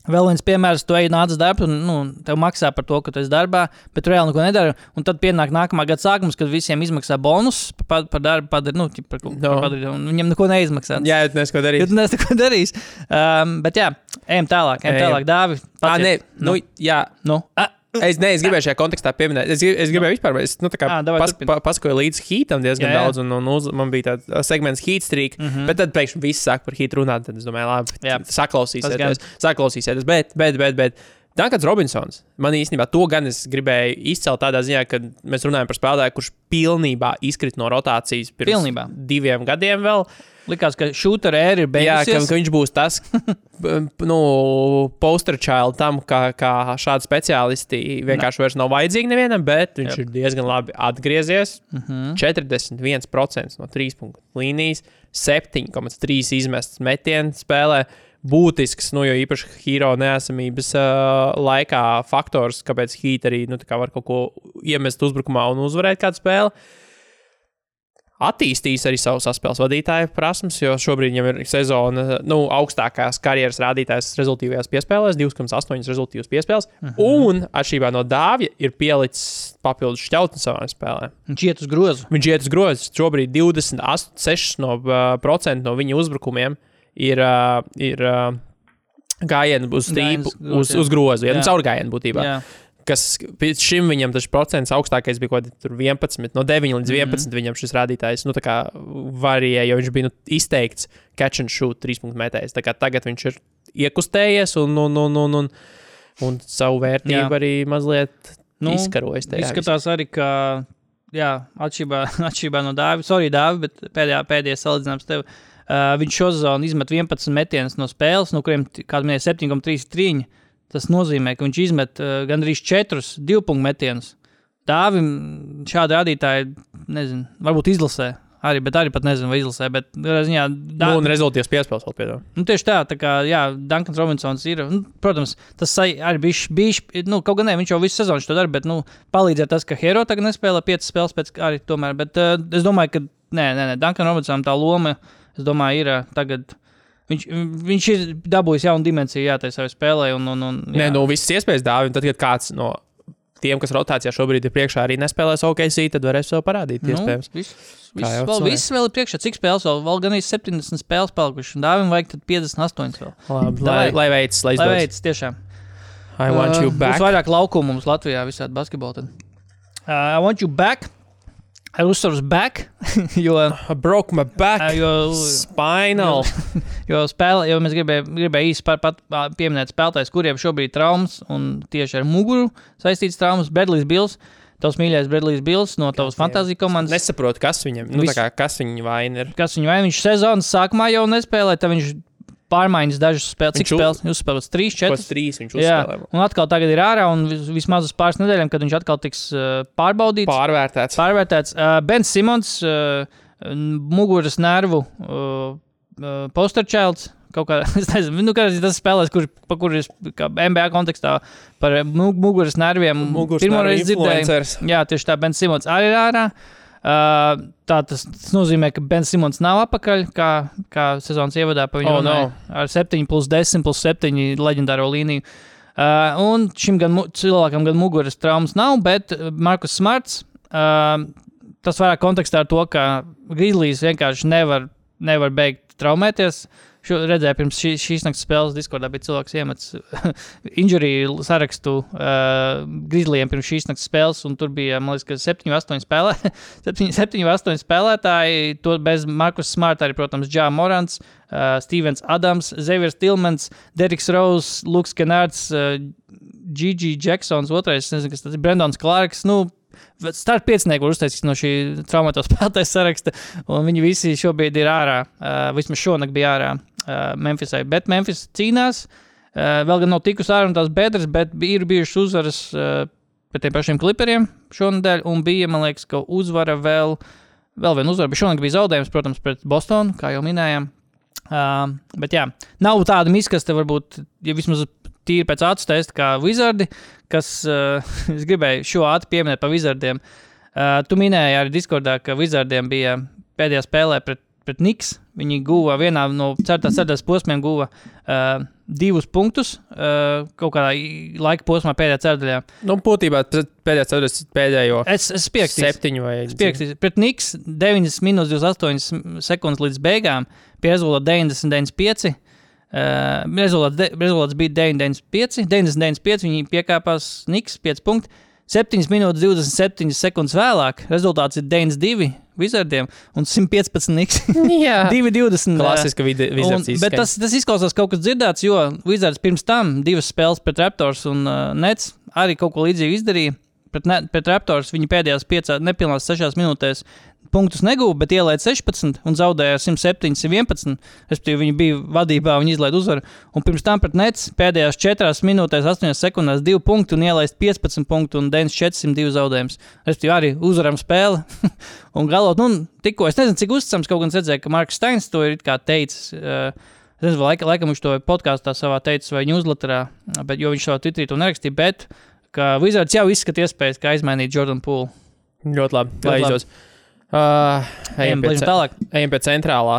vēl viens piemērs, tu ej nāc uz darbu, un nu, tev maksā par to, ka tu esi darbā, bet tu reāli neko nedari. Un tad pienāk nākamā gada sākums, kad visiem izmaksā bonus par, par darbu, padar, nu, par, ko- No. par padarīt, un viņiem neko neizmaksā. Jā, jūs nesko darīt. tu neesi neko darījis. Um, bet jā, ejam tālāk, ejam Ejam. tālāk, Dāvi. Ah, nē, nu, jā, nu. Ah, Es, ne, es gribēju šajā kontekstā pieminēt, es, grib, es gribēju vispār, es nu, tā kā Ā, davai, pas, pa, pasakoju līdz hītam diezgan Jā, jā. daudz, un, un uz, man bija tāds segments hīt streak, mm. -hmm. bet tad pēkšņi viss sāk par hītu runāt, tad es domāju, labi, Jā. Saklausīsieties, saklausīsieties, bet, bet, bet, bet Dankans Robinsons. Man īstenībā to gan es gribēju izcelt tādā ziņā, ka mēs runājam par spēlētāju, kurš pilnībā izkrita no rotācijas pirms Pilnībā. diviem gadiem vēl. Likās, ka šūta ēra ir Jā, ka, beigusies. ka viņš būs tas <laughs> nu, poster child tam, kā, kā šādi speciālisti vienkārši vairs nav vajadzīgi nevienam, bet viņš Jep. ir diezgan labi atgriezies. Uh -huh. 41% no 3 punktu līnijas, 7,3 izmests metienu spēlē. Būtisks, nu, jo īpaši hero neesamības uh, laikā faktors, kāpēc Heat arī nu, kā var kaut ko iemest uzbrukumā un uzvarēt kādu spēli. Attīstīs arī savu saspēles vadītāju prasmes, jo šobrīd viņam ir sezona nu, augstākās karjeras rādītājs rezultātīvajās piespēlēs, 2,8 rezultātīvas piespēles. Uh -huh. Un, atšķirībā no Dāvija, ir pielicis papildus šķautni savā spēlē. Viņš iet uz grozu. Viņš iet uz grozu. Šobrīd 26% no, uh, no viņa uzbrukumiem ir, uh, ir uh, gājieni uz grozu, uz, uz grozu, ja Jā. nu, caur gājienu būtībā. Jā. Kas pēc šim viņam tas procents augstākais bija kaut kāds 11, no 9 līdz 11. Mm -hmm. viņam šis rādītājs nu, varēja, jo viņš bija nu, izteikts catch and shoot 3 punktu metējs. Tagad viņš ir iekustējies un, un, un, un, un, un savu vērtību Jā. arī mazliet Nu, izkarojis. tajā. Izskatās arī, ka, jā, atšķirībā, <laughs> atšķirībā no Dāvida, sorry, Dāvida, bet pēdējā, pēdējā salīdzinājums tev. Uh, viņš šo sezonu izmet 11 metienus no spēles, no kuriem, kā minēja, 7,3 trīņi. Tas nozīmē, ka viņš izmet uh, gandrīz 4 divu punktu metienus. Dāvim šādi rādītāji, nezinu, varbūt izlasē. Arī, bet arī pat nezinu, vai izlasē. Bet, ziņā, Nu, un rezultāts piespēles vēl piedāvā. Nu, tieši tā, tā kā, jā, Dankans Robinsons ir. Nu, protams, tas arī bija bijis, nu, kaut gan ne, viņš jau visu sezonu to dara, bet, nu, palīdzēja tas, ka Hero tagad nespēlē piecas spēles pēc arī tomēr. Bet uh, es domāju, ka, nē, nē, nē Dankam Robinsonam tā loma, es domāju, ir uh, tagad. Viņš, viņš ir dabūjis jaunu dimensiju, jā, tajā savā spēlē. Un, un, un, Nē, jā. nu, visas iespējas dāvina. Tad, kad kāds no tiem, kas rotācijā šobrīd ir priekšā, arī nespēlēs OKC, tad varēs sev parādīt. Nu, viss, viss, vēl, viss vēl ir priekšā. Cik spēles vēl? Vēl gan ir 70 spēles palikušas. Dāvim vajag tad 58 vēl. Labi, lai, lai veids, lai Lai veids, tiešām. I want you Uh, back. Būs vairāk laukumu mums Latvijā, visādi basketbolā. Uh, I want you back. Ar uzsvaru uz back, <laughs> jo, I broke my back. uh, jo, Spinal. <laughs> jo, spēle, jo mēs gribējām gribēj īsi par, pat, ā, pieminēt spēlētājus, kuriem šobrīd ir traumas un tieši ar muguru saistīts traumas. Bredlijs Bills, tavs mīļākais Bredlijs Bills no tavas fantāzijas komandas. Nesaprotu, kas viņam nu, tā kā, kas viņa vaina ir. Kas viņu vai viņš sezonas sākumā jau nespēlēja, tad viņš pārmaiņas dažas spēles. Cik spēles? Jūs spēlējat 3, Kaut 4. kas trīs viņš Jā, uzspēlēja. un atkal tagad ir ārā, un vis- vismaz uz pāris nedēļām, kad viņš atkal tiks pārbaudīts. Pārvērtēts. Pārvērtēts. Uh, Bens Simons, uh, muguras nervu uh, posterčēlts. Kaut kā, <laughs> es nezinu, nu, kāds ir tas spēlēs, kurš, pa kur es NBA kontekstā par mu- muguras nerviem Muguras pirmo reizi dzirdēju. Jā, tieši tā, Bens Simons arī ir ārā. Uh, tā tas, tas nozīmē, ka Bens Simons nav apakaļ, kā, kā sezonas ievadā pa viņu Oh, runāja, ar 7, plus 10, plus 7 leģendāro līniju. Uh, un šim gan, cilvēkam gan muguras traumas nav, bet uh, Markus Smarts. Uh, tas vairāk kontekstā ar to, ka Grizzlies vienkārši nevar, nevar beigt traumēties. Šo redzēju, pirms šī, šīs naktas spēles Discordā bija cilvēks iemetis <laughs> injuriju sarakstu uh, Grizzlyiem pirms šīs naktas spēles, un tur bija, man liekas, 7, 8 spēlē, 7, 7 8 spēlētāji. To bez Markus Smarta arī, protams, Džā Morants, uh, Stevens Adams, Xaviers Tilmans, Deriks Rose, Luks Kenārds, uh, Gigi Jacksons, otrais, nezinu, kas tas ir, Brendons Clarks. Nu, Starta piecinieku var uztaisīt no šī traumēto spēlētāju saraksta, un viņi visi šobrīd ir ārā. Uh, vismaz šonakt bija ārā Memphisai. Bet Memphis cīnās. Uh, vēl gan nav tikusi ārā no tās bedres, bet ir bijušas uzvaras uh, pret tiem pašiem klipriem šonadēļ, un bija, man liekas, ka uzvara vēl, vēl viena uzvara. Bet šonakt bija zaudējums, protams, pret Bostonu, kā jau minējām. Uh, bet jā, nav tāda miskaste, varbūt, ja vismaz tīri pēc acu testa, kā Wizardi, kas, uh, <laughs> es gribēju šo ātri pieminēt par Wizardiem. Uh, tu minēji arī Discordā, ka Wizardiem bija pēdējā spēlē pret, pret Niks. Viņi guva vienā no ceturtās posmiem, guva uh, divus punktus uh, kaut kādā laika posmā pēdējā ceturtajā. Nu, būtībā tas pēdējais ceturtais pēdējo Es, es piekritīšu. septiņu vai Piekritīšu. Pret Niks 9 minūtes 28 sekundes līdz beigām, pie rezultāta 90, 95. Uh, rezultāts, de, rezultāts bija 95, 95. Viņi piekāpās Niks 5 punkti. 7 minūtes 27 sekundes vēlāk rezultāts ir 92. Wizardiem un 115 niks. <laughs> Jā, <laughs> 2,20. klasiska Wizards bet tas, tas izklausās kaut kas dzirdēts, jo Wizards pirms tam divas spēles pret Raptors un uh, Nets arī kaut ko līdzīgu izdarīja. Pret, ne, pret Raptors viņi pēdējās piecās, nepilnās sešās minūtēs punktus negūja, bet ielaida 16 un zaudēja ar 107, 111. Respektīvi, viņi bija vadībā, viņi izlaiž uzvaru. Un pirms tam pret Nets pēdējās 4 minūtēs, 8 sekundēs 2 punkti un ielaist 15 punktu un 9402 zaudējums. Respektīvi, arī uzvaram spēli. <laughs> un galot, nu, tikko es nezinu, cik uzticams kaut gan redzēju, ka Marks Steins to ir teicis. Uh, Es nezinu, vai laika, laikam viņš to podkāstā savā teicis vai newsletterā, bet, viņš savā Twitterī to nerakstīja. Bet ka Wizards jau izskata iespējas, kā izmainīt Jordanu Pūlu. Ļoti labi. Ļoti Lai izdodas. Uh, ejam, Ejam, pie, tālāk. ejam pie centrālā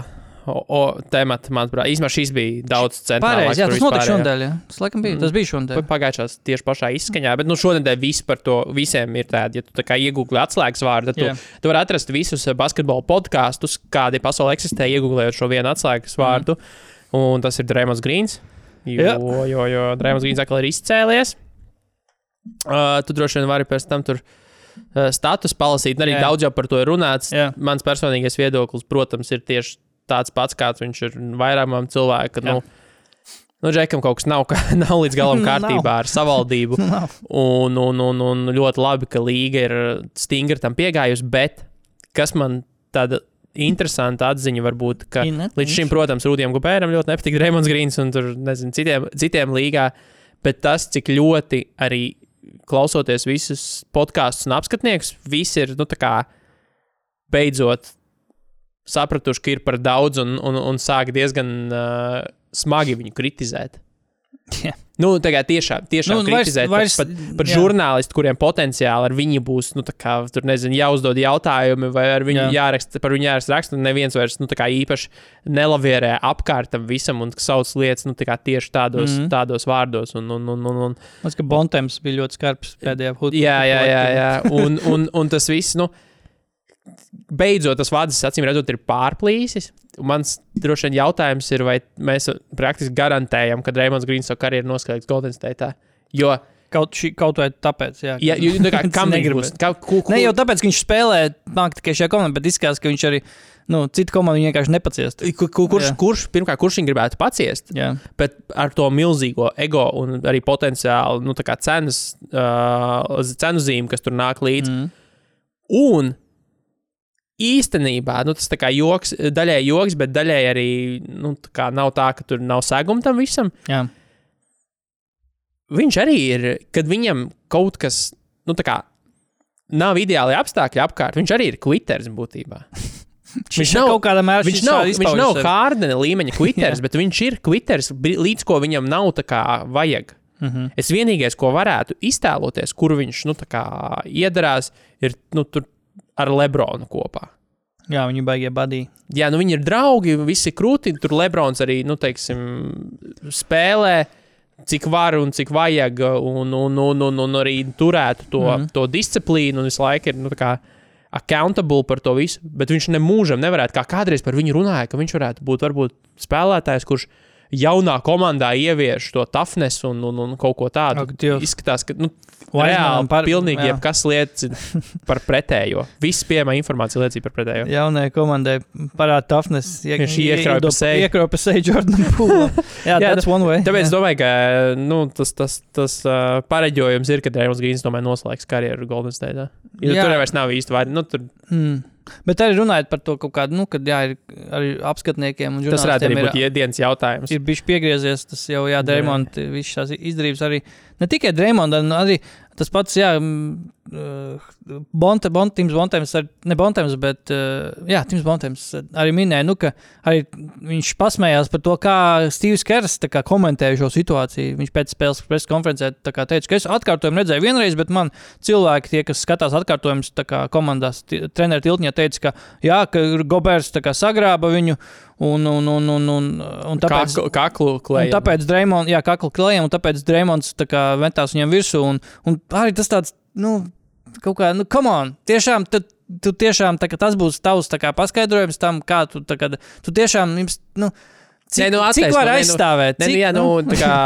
o, o, temata. Manuprāt, īstenībā šīs bija daudz centrālākas. Pārējais, jā, tas notika šodien. jā. Tas laikam bija. Tas bija šodien. Pagājušās tieši pašā izskaņā, bet nu, šodien viss par to visiem ir tāda, ja tu tā kā iegūli atslēgas vārdu, tad tu, tu vari atrast visus eh, basketbola podkāstus, kādi pasaulē eksistē, iegūlējot šo vienu atslēgas vārdu. Mm. Un tas ir Drēmons Grīns. Jo, Jā. jo, jo Drēmons Grīns atkal ir izcēlies. Uh, tu droši vien vari pēc tam tur uh, status palasīt. Arī Jā. Daudz jau par to ir runāts. Jā. Mans personīgais viedoklis, protams, ir tieši tāds pats, kāds viņš ir vairākam cilvēkam. Nu, nu, Džekam kaut kas nav, kā- <laughs> nav līdz galam <laughs> kārtībā ar savaldību. <laughs> Un, un, un, un ļoti labi, ka līga ir stingri tam piegājusi. Bet kas man tāda interesanta atziņa var būt, ka līdz šim, protams, Rudijam Gupēram ļoti nepatīk Raimons Grīns un tur, nezinu, citiem, citiem līgā. Bet tas, cik ļoti arī klausoties visus podkāstus un apskatniekus, visi ir nu, kā beidzot sapratuši, ka ir par daudz un, un, un sāk diezgan uh, smagi viņu kritizēt. Jā. Nu, tagad tiešām, tiešām Nu, vairs- kritizēt vairs- pat, pat, pat jā. žurnālisti, kuriem potenciāli ar viņu būs, nu, kā, tur nezinu, jāuzdod jautājumi, vai ar viņu Jā. jā. jāraksta, par viņu jāraksta raksts, neviens vairs, nu, kā īpaši nelavierē apkārtam visam un sauc lietas, nu, tā tieši tādos, mm. -hmm. tādos vārdos. Un, un, un, un, un, Man liekas, ka Bontems bija ļoti skarbs pēdējā hutā. jā, jā, jā, jā. Un, un, un tas viss, nu, beidzot, tas vārds, acīm redzot, ir pārplīsis. Mans droši vien jautājums ir, vai mēs praktiski garantējam, ka Dreamlands Grīns savu karjeru noslēgs Golden State. Jo, Kaut, šī, kaut vai tāpēc, jā. ja, jo, nu, kā, <laughs> kam viņš negrib. būs? Kā, ku, ku, Ne jau tāpēc, ka viņš spēlē nāk tikai šajā komandā, bet izskatās, ka viņš arī nu, citu komandu vienkārši nepaciest. Ku- ku- Kurš, Jā. kurš, pirmkārt, kurš viņu gribētu paciest, Jā, bet ar to milzīgo ego un arī potenciāli nu, tā cenas, uh, cenu zīmi, kas tur nāk līdzi. mm. Un īstenībā nu, tas kā joks, daļai joks, bet daļai arī nu, tā nav tā, ka tur nav seguma tam visam. jā. Viņš arī ir, kad viņam kaut kas, nu, tā kā nav ideāli apstākļi apkārt, viņš arī ir kviters būtībā. <laughs> Viņš nav kaut kādā mērā Viņš nav, viņš nav Hārdena līmeņa <laughs> kviters, bet viņš ir kviters, līdz ko viņam nav tā kā vajag. Mm -hmm. Es vienīgais, ko varētu iztēloties, kur viņš nu, iedarās, ir nu, tur ar Lebronu kopā. Jā, viņi baigie badī. Jā, nu viņi ir draugi, visi krūti. Tur Lebrons arī, nu, teiksim, spēlē, cik var un cik vajag, un, un, un, un, un arī turētu to, mm. Mhm. to disciplīnu, un visu laiku ir, nu, tā kā accountable par to visu. Bet viņš nemūžam nevarētu, kā kādreiz par viņu runāja, ka viņš varētu būt varbūt spēlētājs, kurš jaunā komandā ievieš to toughness un, un, un kaut ko tādu. Ak, Dievs. Izskatās, ka nu, reāli par- pilnīgi jā. jebkas liecina par pretējo. Viss pieejama informācija liecina par pretējo. Jaunajai komandai parāda toughness. Iek, Viņš iekrauj pa seju. Jordan <laughs> Poolam. Jā, Jā, that's one way. Tāpēc jā. domāju, ka nu, tas, tas, tas uh, pareģojums ir, ka Dārns Grīns tomēr noslēgs karjeru Golden State. Ja Jā. tur vairs nav īsti vārdi. Nu, tur, Mm. Bet arī runājot par to kaut kādu, nu, kad jā, ir arī apskatniekiem un tas varētu arī žurnālistiem būt iedienas jautājums. ir bijis piegriezies. Tas jau, jā, Dreimonds, visas šīs izdarības arī. Ne tikai Dreimonds, arī tas pats, jā, mm, uh, Bonte, Bonte, Tims Bontems, ar- ne Bontems, bet, uh, jā, Tims Bontems arī minēja, nu, ka arī viņš pasmējās par to, kā Steve's Kers kā komentēja šo situāciju. Viņš pēc spēles preses konferencē tā kā teica, ka es atkārtojumu redzēju vienreiz, bet man cilvēki, tie, kas skatās atkārtojumus komandās, treneru tiltņā teica, ka jā, ka Gobers kā sagrāba viņu un, un, un, un, un, un tāpēc. Kaklu, kaklu Un klējam. tāpēc Dreamlands, jā, kakla klējam, un tāpēc Dreamlands tā kā metās viņam virsū. Un, un arī tas tāds, nu, kaut kā, nu, come on, tiešām, tu, tu tiešām, tā, tas būs tavs kā paskaidrojums tam, kā tu, tā kā, tu tiešām, jums, nu, cik, Nē, nu, cik attaisno, var nē, nu, aizstāvēt? Ne, cik, nu, jā, nu, tā kā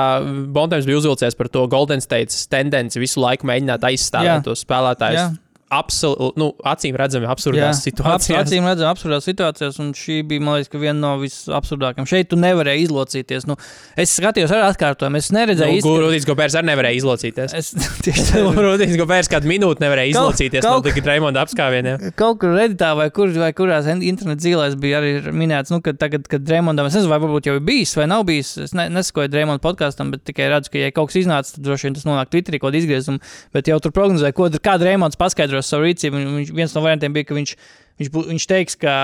Bontems bija uzvilcies par to Golden State tendenci visu laiku mēģināt aizstāvēt Jā. tos spēlētājus. jā. Absolūti, nu, acīm redzami absurdās situācijās. Acīm redzam, absurdās situācijās, un šī bija, man liekas, ka viena no visabsurdākajām. Šeit tu nevarēji izlocīties. Nu, es skatījos ar atkārtojumu, es neredzēju Nu, īsti. Rudijs Gobērs arī nevarēja izlocīties. Es <laughs> tieši tā, Rudijs Gobērs kādu minūti nevarēja Kaut- izlocīties kaut- no tikai Raimonda apskāvieniem. Kaut kur redītā vai, kur, vai kurās in- internet zīlēs bija arī minēts, nu, ka tagad, kad Dreamondam, es nezinu, vai varbūt jau ir bijis vai nav bijis, es ne, nesakoju Dreamonda podkāstam, bet tikai redzu, ka, ja kaut kas iznāca, tad droši vien tas nonāk Twitterī, kaut kāda izgriezuma, bet jau tur prognozēja, ko, kā Dreamonds paskaidros savu rīcību. Viņš, viens no variantiem bija, ka viņš, viņš, viņš teiks, ka,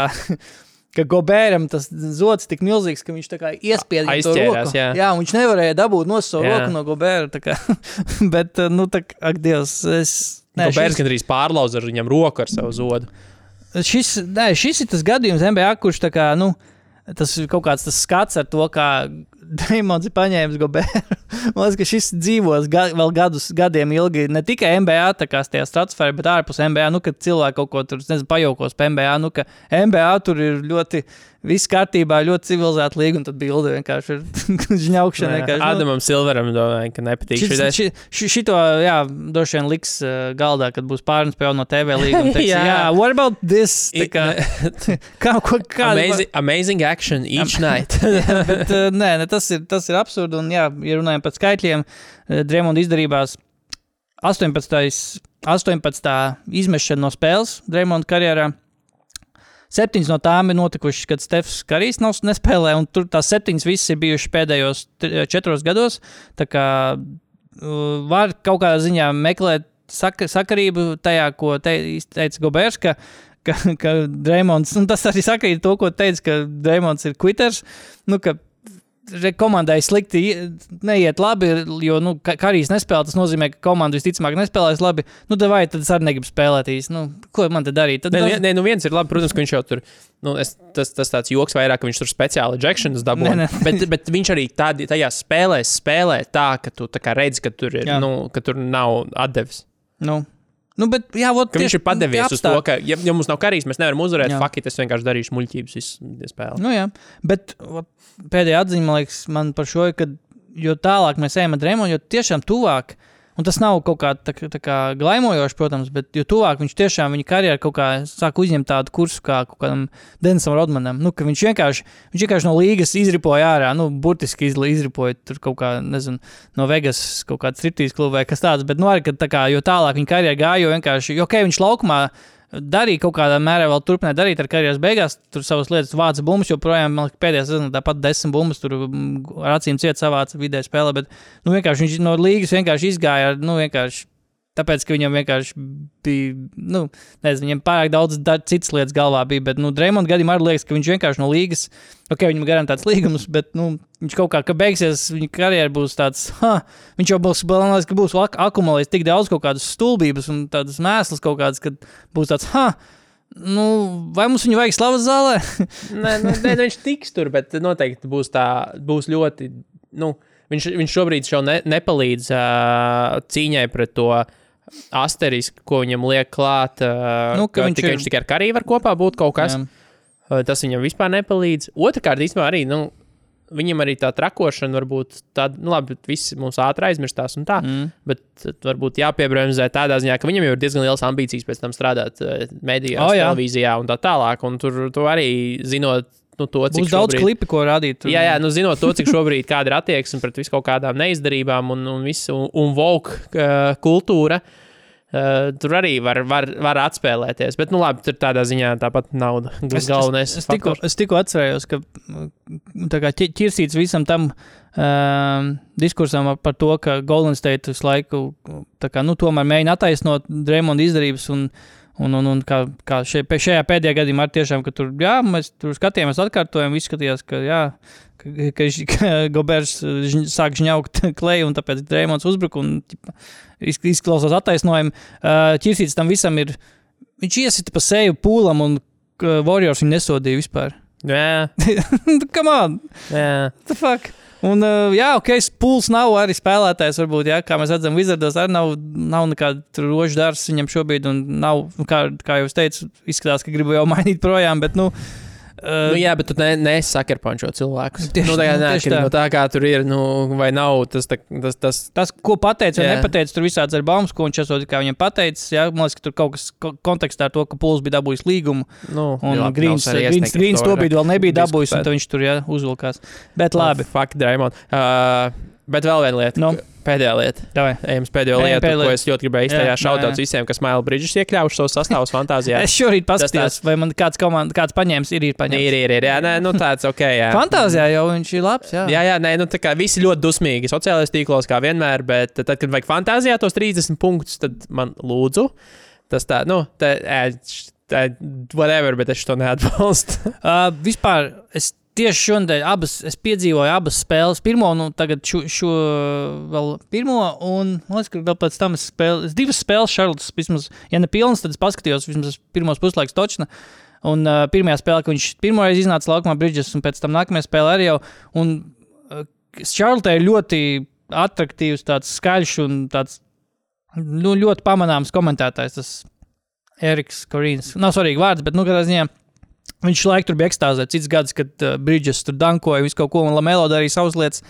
<laughs> ka Gobēram tas zods tik milzīgs, ka viņš iespieda to roku. jā. jā, viņš nevarēja dabūt no savu Jā. roku no Gobēra. bet, nu, tā, kā- <laughs> ak, Dievs, es. Nē, Gobērs šis- gandrīz pārlauza ar viņam roku ar savu zodu. Šis, nē, šis ir tas gadījums NBA, kurš tā kā, nu, tas ir kaut kāds tas skats ar to, kā Dreamlands ir paņēmis Goberu. <laughs> Man liekas, ka šis dzīvos ga, vēl gadus, gadiem ilgi ne tikai NBA, tā kā tajā stratosfērā, bet ārpus NBA, nu, kad cilvēki kaut ko tur, nezinu, pajaukos pa NBA, nu, ka NBA tur ir ļoti viss kārtībā, ļoti civilizēta līga, un tad bilde vienkārši ir <laughs> žņaukšana. vienkārši, nu, Adamam Silveram domāju, ka nepatīk Šis, šis. ši, ši, šito, jā, droši vien liks uh, galdā, kad būs pārunas pie no TV līnijas. <laughs> jā, Jā. jā, what about this? Tā I- Kā, <laughs> kā, ko, kā, Amazing, amazing action each night. bet, uh, nē, ne, tas, ir, tas ir absurdi. Un, jā, ja runājam par skaitļiem, uh, Dreamonda izdarībās 18. 18. izmešana no spēles Dreamonda karjerā. Septiņas no tām ir notikušas, kad Stefans Karijs nav nespēlē, un tur tās septiņas visas ir bijušas pēdējos tri- četros gados. Tā kā var kaut kādā ziņā meklēt saka, sakarību tajā, ko te, teica Gobērs, ka, ka, ka Dreamons, un tas arī sakrīt to, ko teica, ka Dreamons ir quitters. Nu, ka re- komandai slikti neiet labi, jo nu, Ka- Karijs nespēlē. Tas nozīmē, ka komanda visticamāk nespēlēs labi. Nu, vai tad es arī negribu spēlēt īsti? Nu, ko man te darīt? Tad, Nē, nu, nē, nu viens ir labi, protams, ka viņš jau tur, nu, es, tas, tas tāds joks vairāk, ka viņš tur speciāli ejections dabū. <laughs> Bet, bet viņš arī tādi, tajā spēlēs spēlē tā, ka tu tā redzi, ka tur, ir, Jā. nu, ka tur nav atdevis. Nu, nu, bet, jā, vot, Ka viņš ir padevies uz to, ka, ja, ja mums nav karīs, mēs nevaram uzvarēt. Jā. Fakti, es vienkārši darīšu muļķības visu spēli. Nu, jā, bet vat, pēdējā atziņa, man liekas, man par šo ir, ka jo tālāk mēs ejam ar Dreamonu, jo tiešām tuvāk, un tas nav kaut kā, tā, tā kā glaimojoši, protams, bet jo tuvāk viņš tiešām viņa karjerā kaut kā sāk uzņemt tādu kursu kā kaut kādam Denisam Rodmanam. Nu, ka viņš vienkārši, viņš vienkārši no līgas izripoja ārā, nu, burtiski izripoja tur kaut kā, nezinu, no Vegas kaut kāda striptīs kluba vai kas tāds, bet, nu, arī, ka tā kā, jo tālāk viņa karjerā gāja, jo vienkārši, jo, ok, viņš laukumā darīja kaut kādā mērā, vēl turpināja darīt ar karjeras beigās. Tur savas lietas vāca bumbas, joprojām man liekas, pēdējā sezonā tāpat desmit bumbas, tur mm, ar acīm ciet savāca vidē spēlē. Bet nu, vienkārši viņš no līgas vienkārši izgāja. ar, Nu, vienkārši, Tāpēc, ka viņam vienkārši bija, nu, nezinu, viņam pārāk daudz da- citas lietas galvā bija. Bet, nu, Dreamonds gadījumā arī liekas, ka viņš vienkārši no līgas, ok, viņam ir garantēts līgums, bet, nu, viņš kaut kā, ka beigsies, viņa karjera būs tāds, ha, viņš jau būs, liekas, ka būs ak akumulējis tik daudz kaut kādas stulbības un tādas mēslas kaut kādas, ka būs tāds, ha, nu, vai mums viņu vajag slavas zālē? <laughs> Nē, nu, nē, viņš tiks tur, bet noteikti būs tā, būs ļoti. Nu, viņš, viņš šobrīd jau ne, nepalīdz uh, cīņai pret to asterisku, ko viņam liek klāt. Uh, Nu, ka ka viņš tikai, ir- viņš tikai ar karjeru var kopā būt kaut kas. Jā. Uh, tas viņam vispār nepalīdz. Otrakārt, īstenībā arī. Nu, Viņam arī tā trakošana var būt tāda, nu, labi, visi mums ātri aizmirstās un tā. Mm. Bet varbūt jāpiebremzē tādā ziņā, ka viņam jau ir diezgan liels ambīcijas pēc tam strādāt uh, medijos, oh, jā. televīzijā un tā tālāk. Un tur, tur arī zinot nu, to, cik Būs daudz šobrīd... klipu, ko rādīt. tur. Jā, jā, nu zinot to, cik šobrīd kāda ir attieksme pret visu kaut kādām neizdarībām un, un visu, un, un vogue uh, kultūra. Uh, tur arī var, var, var atspēlēties. Bet, nu, labi, tur tādā ziņā tāpat nauda. Es, galvenais. es, es, tikko, es tikko atcerējos, ka mm, ķirsīts visam tam um, diskursam par to, ka Golden State visu laiku kā, nu, tomēr mēģina attaisnot Dreamonda izdarības. Un, Un, un, un kā, kā pē- šajā pēdējā gadījumā, arī tiešām, ka tur, jā, mēs tur skatījāmies, atkārtojām, visi skatījās, ka, jā, ka, ka, ka <laughs> Gobers sāk žņaukt <laughs> kleju, un tāpēc Dreamons uzbruka un izklausās attaisnojumi. Uh, Čirsīts tam visam ir, viņš iesita pa seju pūlam, un ka Warriors viņu nesodīja vispār. Jā, <laughs> Come on! jā. The fuck? Un, uh, jā, ok, pūls nav arī spēlētājs. Varbūt, jā, kā mēs redzam, Wizardos arī nav, nav nekāda rožu dārza viņam šobrīd. Nav, kā, kā jau teicu, izskatās, ka gribu jau <laughs> mainīt projām. Bet, nu, Uh, Nu, jā, bet tu ne, nesakarpančo cilvēkus. Tieši- nu, tā, nu, tieši tā. no tā, kā tur ir, nu, vai nav, tas, tā, tas, tas Tas, ko pateica, vai Jā. nepateica, tur visāds ar baumas, ko viņš esot, viņam pateicis. Jā, man liekas, ka tur kaut kas ko- kontekstā ar to, ka Pūlis bija dabūjis līgumu. nu, Un Grīns to brīdi vēl nebija dabūjis, un diskutēt. viņš tur jā, uzvilkās. Bet labi, Oh, fuck, Draymond. Uh, bet vēl viena lieta. Nu. Pēdējā lieta. davai. Ejam uz pēdējo Ejam lietu, pēdējo ko es ļoti gribēju izteikt. Šautauts visiem, kas Maila Bridges iekļāvuši savus sastāvus fantāzijā. <laughs> Es šorīt paskatījos, vai man kāds, komand, kāds paņēmis, ir, ir paņēmis. Ir, ir, ir, jā, nē, nu tāds ok. Jā. Fantāzijā jau viņš ir labs. Jā, Jā, jā, nē, nu tā kā visi ļoti dusmīgi sociālajos tīklos, kā vienmēr, bet tad, kad vajag fantāzijā tos 30 punktus, tad man lūdzu, tas tā, nu, tā, tā whatever, bet es to neatbalstu. <laughs> Uh, vispār es tieši šodien abas, es piedzīvoju abas spēles. Pirmo, nu, tagad šo, šo vēl pirmo, un man liekas, ka vēl pēc tam es spēlēju divas spēles Šarlotas. Vismaz, ja ne pilnas, tad es paskatījos vismaz pirmos puslaikus točna. Un uh, pirmajā spēlē, kad viņš pirmoreiz iznāca laukumā Bridges, un pēc tam nākamajā spēlē arī jau. Un uh, Šarlotē ir ļoti attraktīvs, tāds skaļš un tāds nu, ļoti pamanāms komentētājs. Tas Eriks Korīns. Nav svarīgi vārds, bet, nu, kādā ziņā. Viņš laiku tur bija ekstāzē, cits gads, kad uh, Bridges tur dankoja visu kaut ko, un Lamelo darīja savas lietas.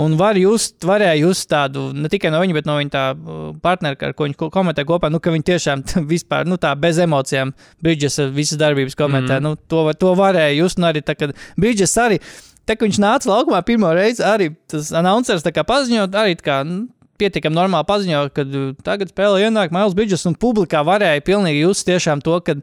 Un var just, varēja just tādu ne tikai no viņa, bet no viņa tā uh, partnera, ar ko viņš ko- komentē kopā, nu, ka viņi tiešām <laughs> vispār, nu, tā bez emocijām uh, visas darbības komentē. Mm. Nu, to, to varēja just, un arī tā, kad Bridges arī, tā, kad viņš nāca laukumā pirmo reizi, arī tas announcers tā kā paziņot, arī tā kā, nu, pietiekami normāli paziņoja, ka uh, tagad spēlē ienāk Mails Bridges, un publikā varēja pilnīgi just tiešām to, ka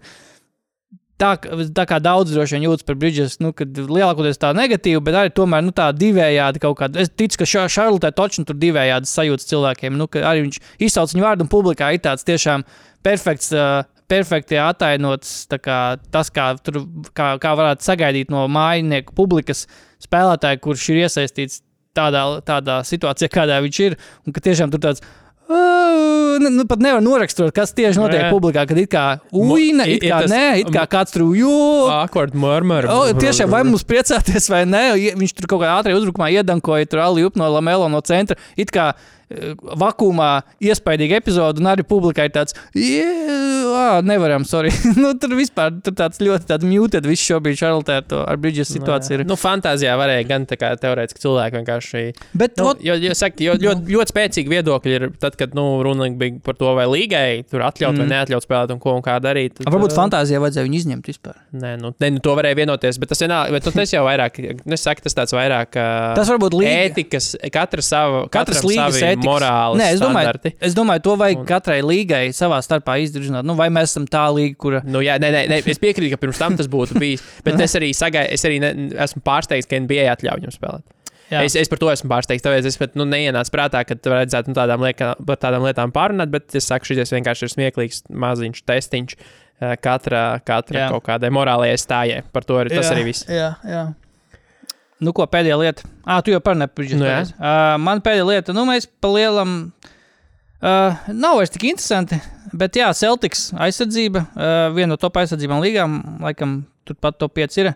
tā, tā kā daudz droši vien jūtas par Bridges, nu, kad lielākoties tā negatīva, bet arī tomēr nu, tā divējādi kaut kāda. Es ticu, ka Šarlotē točni tur divējādi sajūtas cilvēkiem. Nu, arī viņš izsauc viņu vārdu un publikā ir tāds tiešām perfekts. Uh, Perfekti attēlots kā tas, kā, tur, kā, kā varētu sagaidīt no mājinieku publikas spēlētāja, kurš ir iesaistīts tādā, tādā situācijā, kādā viņš ir. Un ka tiešām tur tāds "Ā, nu, pat nevar noraksturot, kas tieši notiek Jā. publikā. Kad it kā uīna, ir- it ir kā nē, it kā kāds tur jūtas. Awkward murmur. O, tiešām, vai mums priecāties vai nē, viņš tur kaut kādā ātrā uzbrukumā iedankoja tur ali up no Lamelo no centra. It kā vakumā iespaidīga epizode, un arī publikai tāds - nevaram, sorry. <laughs> nu, tur vispār tur tāds ļoti tāds muted, viss šobrīd Charlotē ar, to- ar Bridges situāciju ir. Nu, fantāzijā varēja gan tā kā teorētiski cilvēki vienkārši. Bet, Nu, ot, jo, jo, saka, jo, ļoti, ļoti spēcīgi viedokļi ir tad, kad nu, runa bija par to, vai līgai tur atļaut mm. vai neatļaut spēlēt un ko un kā darīt. Tad, varbūt fantāzijā vajadzēja viņu izņemt vispār. Nē, nu, ne, nu, to varēja vienoties, bet tas, vienā, bet, nu, tas jau vairāk, nesaku, tas tāds vairāk. ā, Tas varbūt līdzi. ētikas, katra sava, Katras līgas savi ētikas. morāli. Nē, es domāju, standarti. es domāju, to vajag Un- katrai līgai savā starpā izdarīt. Nu, vai mēs esam tā līga, kura. Nu, jā, nē, nē, nē, es piekrītu, ka pirms tam tas būtu bijis. Bet es arī, sagai, es arī ne, esmu pārsteigts, ka NBA atļauj viņam spēlēt. Jā. Es, es par to esmu pārsteigts. Tāpēc es pat nu, neienācu prātā, ka vajadzētu nu, tādām, liekā, par tādām lietām pārunāt. Bet es saku, šis vienkārši ir smieklīgs maziņš testiņš eh, katra, katra Jā. kaut kādai morālajai stājai. Par to arī tas Jā, arī viss. Jā, jā. Nu, ko pēdējā lieta? Ah, tu jau par nepabeigts. Nu, uh, man pēdējā lieta, nu, mēs pa lielam. Uh, nav vairs tik interesanti, bet jā, Celtics aizsardzība, uh, viena no top aizsardzībām līgām, laikam, turpat top 5 ir.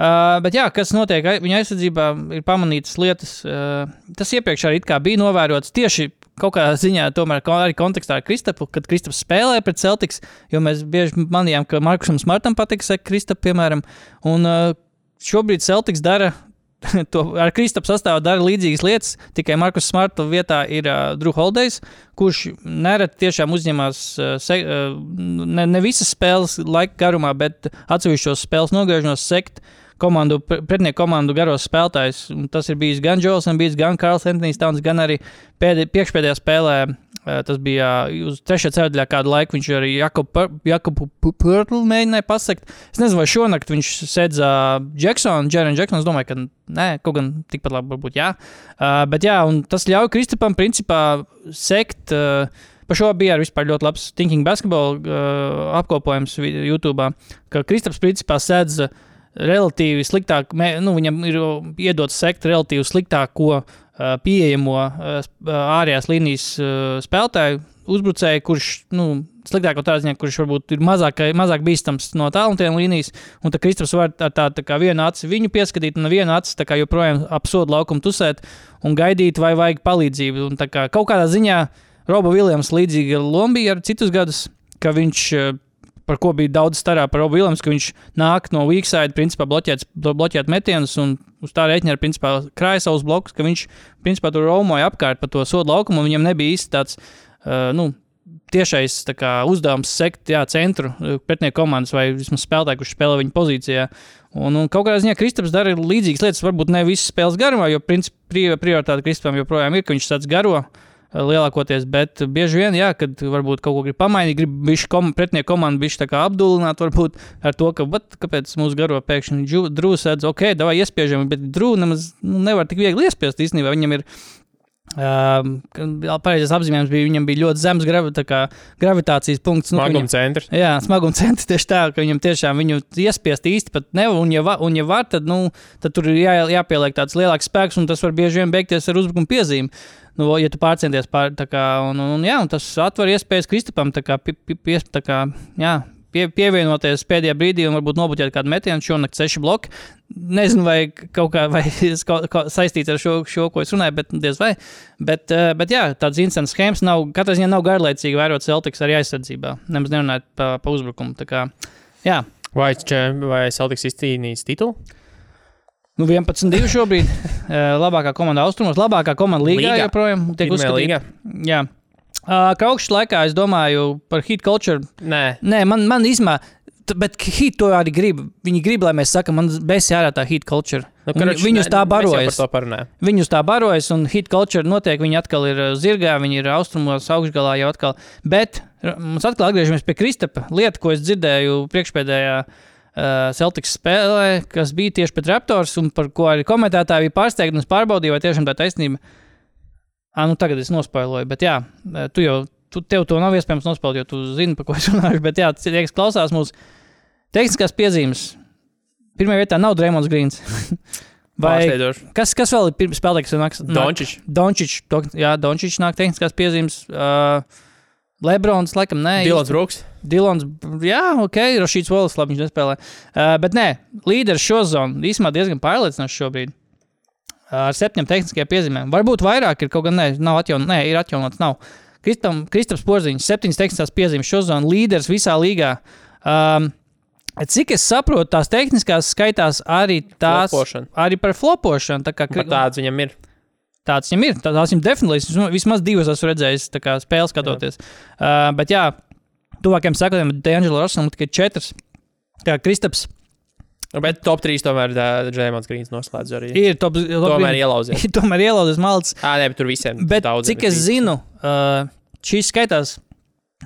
Uh, bet jā, kas notiek viņa aizsardzībā, ir pamanītas lietas. Uh, tas iepriekš arī bija novērots tieši kaut kādā ziņā, tomēr arī kontekstā ar Kristapu, kad Kristaps spēlēja pret Celtics, jo mēs bieži manījām, ka Markusam Smartam patīk sekot Kristapu, piemēram. Un uh, šobrīd Celtics dara. <laughs> To ar Kristapu sastāvā dara līdzīgas lietas, tikai Markus Smarta vietā ir uh, Drew Holdejs, kurš nereti tiešām uzņemas uh, se, uh, ne, ne visas spēles laika garumā, bet atsevišķos spēles nogriežos sekt komandu, pre- pretinieku komandu garos spēlētājus. Tas ir bijis gan Džons, gan Karls Antonius Towns, gan arī pēdē, priekšpēdējā spēlē. uh, Tas bija uz trešā ceturtajā kādu laiku. Viņš arī Jakobu Purtlu mēģināja pasakt. Es nezinu, vai šonakt viņš sēdz uh, Jacksonu, Jeremy Jacksonu. Es domāju, ka nē, kaut gan tikpat labi varbūt jā. Uh, bet jā, un tas ļauj Kristapam principā sekt. Par šo bija arī ļoti labs Thinking Basketball uh, apkopojums YouTube. Ka Kristaps principā sēdz uh, relatīvi sliktāk, nu, viņam ir iedots sekt relatīvi sliktāko pieejamo ārējās līnijas spēlētāju, uzbrucēju, kurš nu, sliktāko tādā ziņā, kurš varbūt ir mazāk, mazāk bīstams no tālruņa līnijas. Un tad Kristaps var ar tā, tā kā vienu aci viņu pieskatīt, un vienu aci kā joprojām ap sodu laukumu tusēt un gaidīt, vai vajag palīdzību. Un kā kaut kādā ziņā Roba Viljams līdzīga loma bija ar citus gadus, ka viņš uh, par ko bija daudz starā par Robu Viljams, ka viņš nāk no weak side, principā bloķēt, bloķēt metienus un uz tā rēķina ar principā krāja savus blokus, ka viņš principā tur romoja apkārt pa to sodu laukumu, un viņam nebija īsti tāds, uh, nu, tiešais kā, uzdevums sekt jā, centru pretinieku komandas vai vismaz spēlētāju, kurš spēlē viņa pozīcijā. Un, un kaut kādā ziņā Kristaps dara līdzīgas lietas, varbūt ne visas spēles garumā, jo principā pri- prioritāte Kristapam joprojām ir, ka viņš tāds garo uh, lielākoties, bet bieži vien, jā, kad varbūt kaut ko grib pamainīt, grib bišķi kom, pretinieku komandu bišķi apdulināt, varbūt ar to, ka, vat, kāpēc mūsu garo pēkšņi drūs sēdz, ok, davai iespiežam, bet drū nemaz nu, nevar tik viegli iespiest īstenībā, viņam ir Um, Pareizais apzīmējums bija, viņam bija ļoti zems gravi, kā gravitācijas punkts. Nu, Smaguma viņam, centrs. jā, smaguma centrs tieši tā, ka viņam tiešām viņu iespiest īsti pat nevar. Un, ja, va, un, ja var, tad, nu, tad tur ir jā, jāpieliek tāds lielāks spēks, un tas var bieži vien beigties ar uzbrukuma piezīmi. Nu, ja tu pārcenties pār, kā, un, un, jā, un tas atver iespējas Kristapam, tā kā, pi, pi, tā kā jā, pie, pievienoties pēdējā brīdī un varbūt nobuļot kādu metienu, šonakt seši bloki. Nezinu, vai kaut kā vai kaut, kaut saistīts ar šo, šo, ko es runāju, bet diez vai. Bet, eh, bet jā, tāds incidents schēmas nav, katrā ziņā nav garlaicīgi vērot Celtics arī aizsardzībā. Nemaz nerunājot pa, pa uzbrukumu. Kā, jā, Vai, vai Celtics izcīnījis titulu? Nu 11-2 šobrīd. <laughs> Eh, labākā komanda austrumos, labākā komanda līgā, Līgā. joprojām tiek uzskatīta. Jā. Uh, Kraukšķa laikā es domāju par hit culture. Nē, Nē, man, man t- bet hit to arī grib. Viņi grib, lai mēs sakām, man besi ārā tā hit culture. nu, karoči, Viņus nē, tā barojas. Viņus tā barojas, un hit culture notiek. Viņi atkal ir uh, zirgā, viņi ir austrumos, augšgalā jau atkal. Bet mums atkal atgriežamies pie Kristapa. Lieta, ko es dzirdēju priekšpēdējā uh, Celtics spēlē, kas bija tieši pret Raptors, un par ko arī komentētāji bija pārsteigti, es pārbaudīju, vai tiešām tā taisnība. Ah, nu tagad es nospēloju, bet jā, eh, tu jau, tu, tev to nav iespējams nospēlēt, jo tu zini, par ko es runāju. <laughs> Bet jā, tie, kas klausās mūsu tehniskās piezīmes, pirmajā vietā nav Dreamlands Grīns. <laughs> Vai kas, kas vēl ir spēlētājs? Dončičs. Dončičs. Jā, Dončičs nāk tehniskās piezīmes. Uh, Lebrons, laikam, nē. Dilans Brooks. Dilons, jā, ok, Rošīts Volis, labi, viņš nespēlē. Uh, bet nē, līderis šo zonu īstenībā diezgan pārliecinošs šobrīd. Uh, ar septiņiem tehniskajiem piezīmēm. Varbūt vairāk ir kaut gan nē, nav atjaunots, nē, ir atjaunots, nav. Kristam, Kristaps Porziņš, septiņas tehniskās piezīmes šo zonu, līderis visā līgā. Um, cik es saprotu, tās tehniskās skaitās arī tās. Flopošana. Arī par flopošanu. Tā kā tāds viņam ir. Tāds viņam ir. tā- Tās viņam definitīvi vismaz- vismaz divas esmu redzējis, kā spēles skatoties. Uh, bet jā, tuvākajiem sakotiem, Dēņģela Rosam tikai četras. Kā Kristaps Bet top 3 tomēr Džēmans Grīns noslēdz arī. ir top, top Tomēr ielauzies. <laughs> tomēr ielauzis malts. Ā, nē, bet tur visiem Bet daudz. cik es zinu, uh, šīs skaitās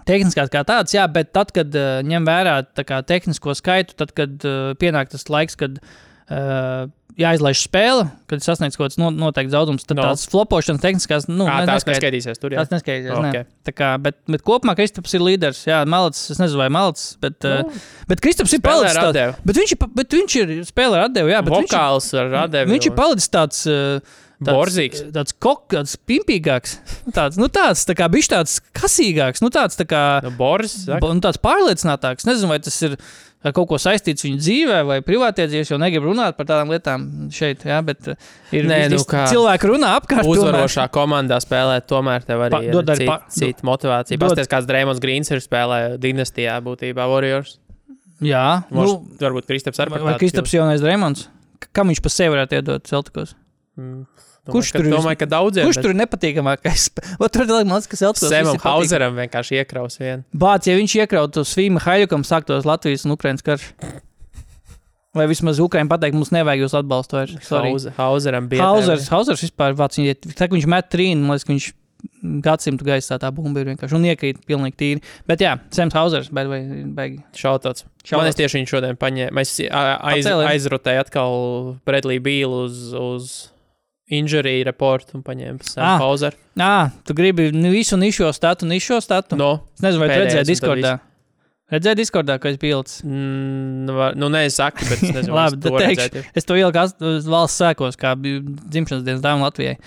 tehniskās kā tāds, jā, bet tad, kad uh, ņem vērā kā tehnisko skaitu, tad, kad uh, pienāk tas laiks, kad uh, jāizlaiž spēle, kad sasniedz kaut kāds no, noteikts zaudums, tad No. no. tās flopošanas tehniskās, nu, ne- tās neskaitīsies tur. Jā. Tas neskaitīsies. Okay. Ok. Ne. Tā Kā, bet, bet kopumā Kristaps ir līderis. Jā, Malts, es nezinu, vai Malts, bet, Nu, uh, bet Kristaps ir palicis ar tāds. atdevi. Bet viņš, ir bet viņš ir spēlē ar atdevi, jā, bet viņš, Vokāls ar ir- radēju. viņš ir palicis tāds. Uh, Tāds, Borzīgs. tāds koks, tāds pimpīgāks. Nu, Tāds, nu, tāds tā kā bijis tāds kasīgāks, nu, tāds, tā kā, No Boris. saka? nu, tāds pārliecinātāks. Nezinu, vai tas ir ar kaut ko saistīts viņa dzīvē vai privātie dzīves, jo negribu runāt par tādām lietām šeit. Jā, bet uh, ir Nē, nu kā cilvēki runā apkārt. tomēr. Uzvarošā komandā spēlēt, tomēr tev arī Pa- ir cita, pa- cita motivācija. Pastāstiet, kāds Dreamlands Grīns ir spēlējis dinastijā, būtībā Warriors. Jā, Nu, nu, varbūt Kristaps arī Vai, Kristaps Jaunais Dreamlands? Kam viņš pa sevi varētu iedot Celtikos? Mm, Kurš ka, tur Domāju, ka daudziem. Kurš tur ir nepatīkamākais? Tur ir liekas, ka Celtikos Semam. Hauseram vienkārši iekraus vienu. Bāc, ja viņš iekrautu Svīmu Haļukam, sāktos Latvijas un Ukrainas karš. Vai vismaz Ukraiņa pateikt, mums nevajag jūs atbalstu vairs. Sorry. Hauze- Hauseram bija. Hauzers, Hauzers vispār vāc, tā, viņš met trīnu, man liekas, ka viņš gadsimtu gaisā tā bumba ir vienkārši un iekrīt pilnīgi tīri. Bet jā, Sems Hauzers, bet vai baigi. Šautots. Man es tieši viņu šodien paņēmu. Es aiz, aizrotēju atkal Bredlī Bīlu uz, uz injury reportu un paņēmu Ah. Sam Hauseru. Ā, tu gribi nu, visu nišo statu, nišo statu? No, Es nezinu, vai tu redzēji Discordā. Redzēji Discordā, ka es ilgs. mm, nu, va- nu nē, es saku, bet es nezinu, <laughs> Labi, es to teikšu. redzēju. Es to ieliku valsts sēkos, kā bija dzimšanas dienas dāvana Latvijai.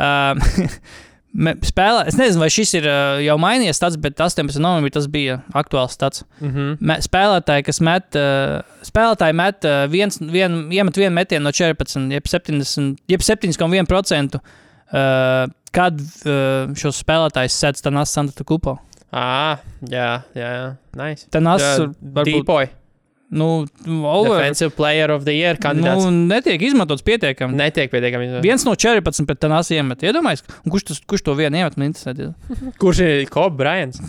Um, <laughs> Spēlē, es nezinu, vai šis ir uh, jau mainījies, tāds, bet 18. novembrī tas bija aktuāls stats. Mhm. Me, spēlētāji, kas met, uh, spēlētāji met uh, viens, vien, iemet vienu metienu no 14, jeb 70, jeb 7,1%. Uh, kad uh, šos spēlētājus sēdz Tanas Santa Kupo? Ah, jā, jā, jā. Nice. Tanas varbūt Deepoy, nu, over, Defensive Player of the Year kandidāts. nu, netiek izmantots pietiekami. Netiek pietiekami. izmantots. Viens no 14 pret Tanas iemet. Iedomājieties, un kurš, tas, kurš to vienu iemet, man interesē. <laughs> Kurš ir Kobe Bryants?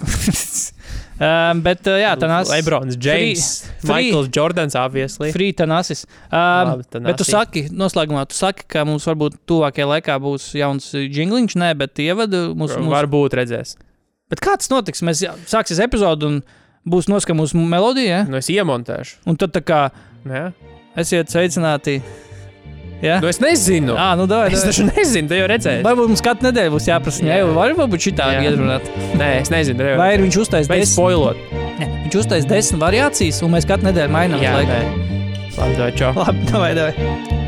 <laughs> um, bet, uh, jā, Tanas. Lebrons, James, free- Michaels Jordans, obviously. Free Tanasis. Um, Labi, Tanasi. bet tu saki, noslēgumā, tu saki, ka mums varbūt tuvākajā laikā būs jauns jingliņš, nē, bet ievada mūsu. mūsu... Varbūt redzēs. Bet kā tas notiks? Mēs jā, sāksies epizode un būs noskama mūsu melodija, ja? Nu, es iemontēšu. un tad tā kā Jā. esiet sveicināti. Ja? Nu, es nezinu. Ah, nu, davai, Es davai. taču nezinu, tu jau redzēji. Varbūt mums katru nedēļu būs jāprasa, Jā. ja var varbūt šitā Jā. iedrunāt. Nē, es nezinu. tev jau- Vai ir viņš uztais Beidz desmit, spoilot. ne, viņš uztais desmit variācijas, un mēs katru nedēļu mainām. Jā. Labi, tā čau. Labi, davai, davai.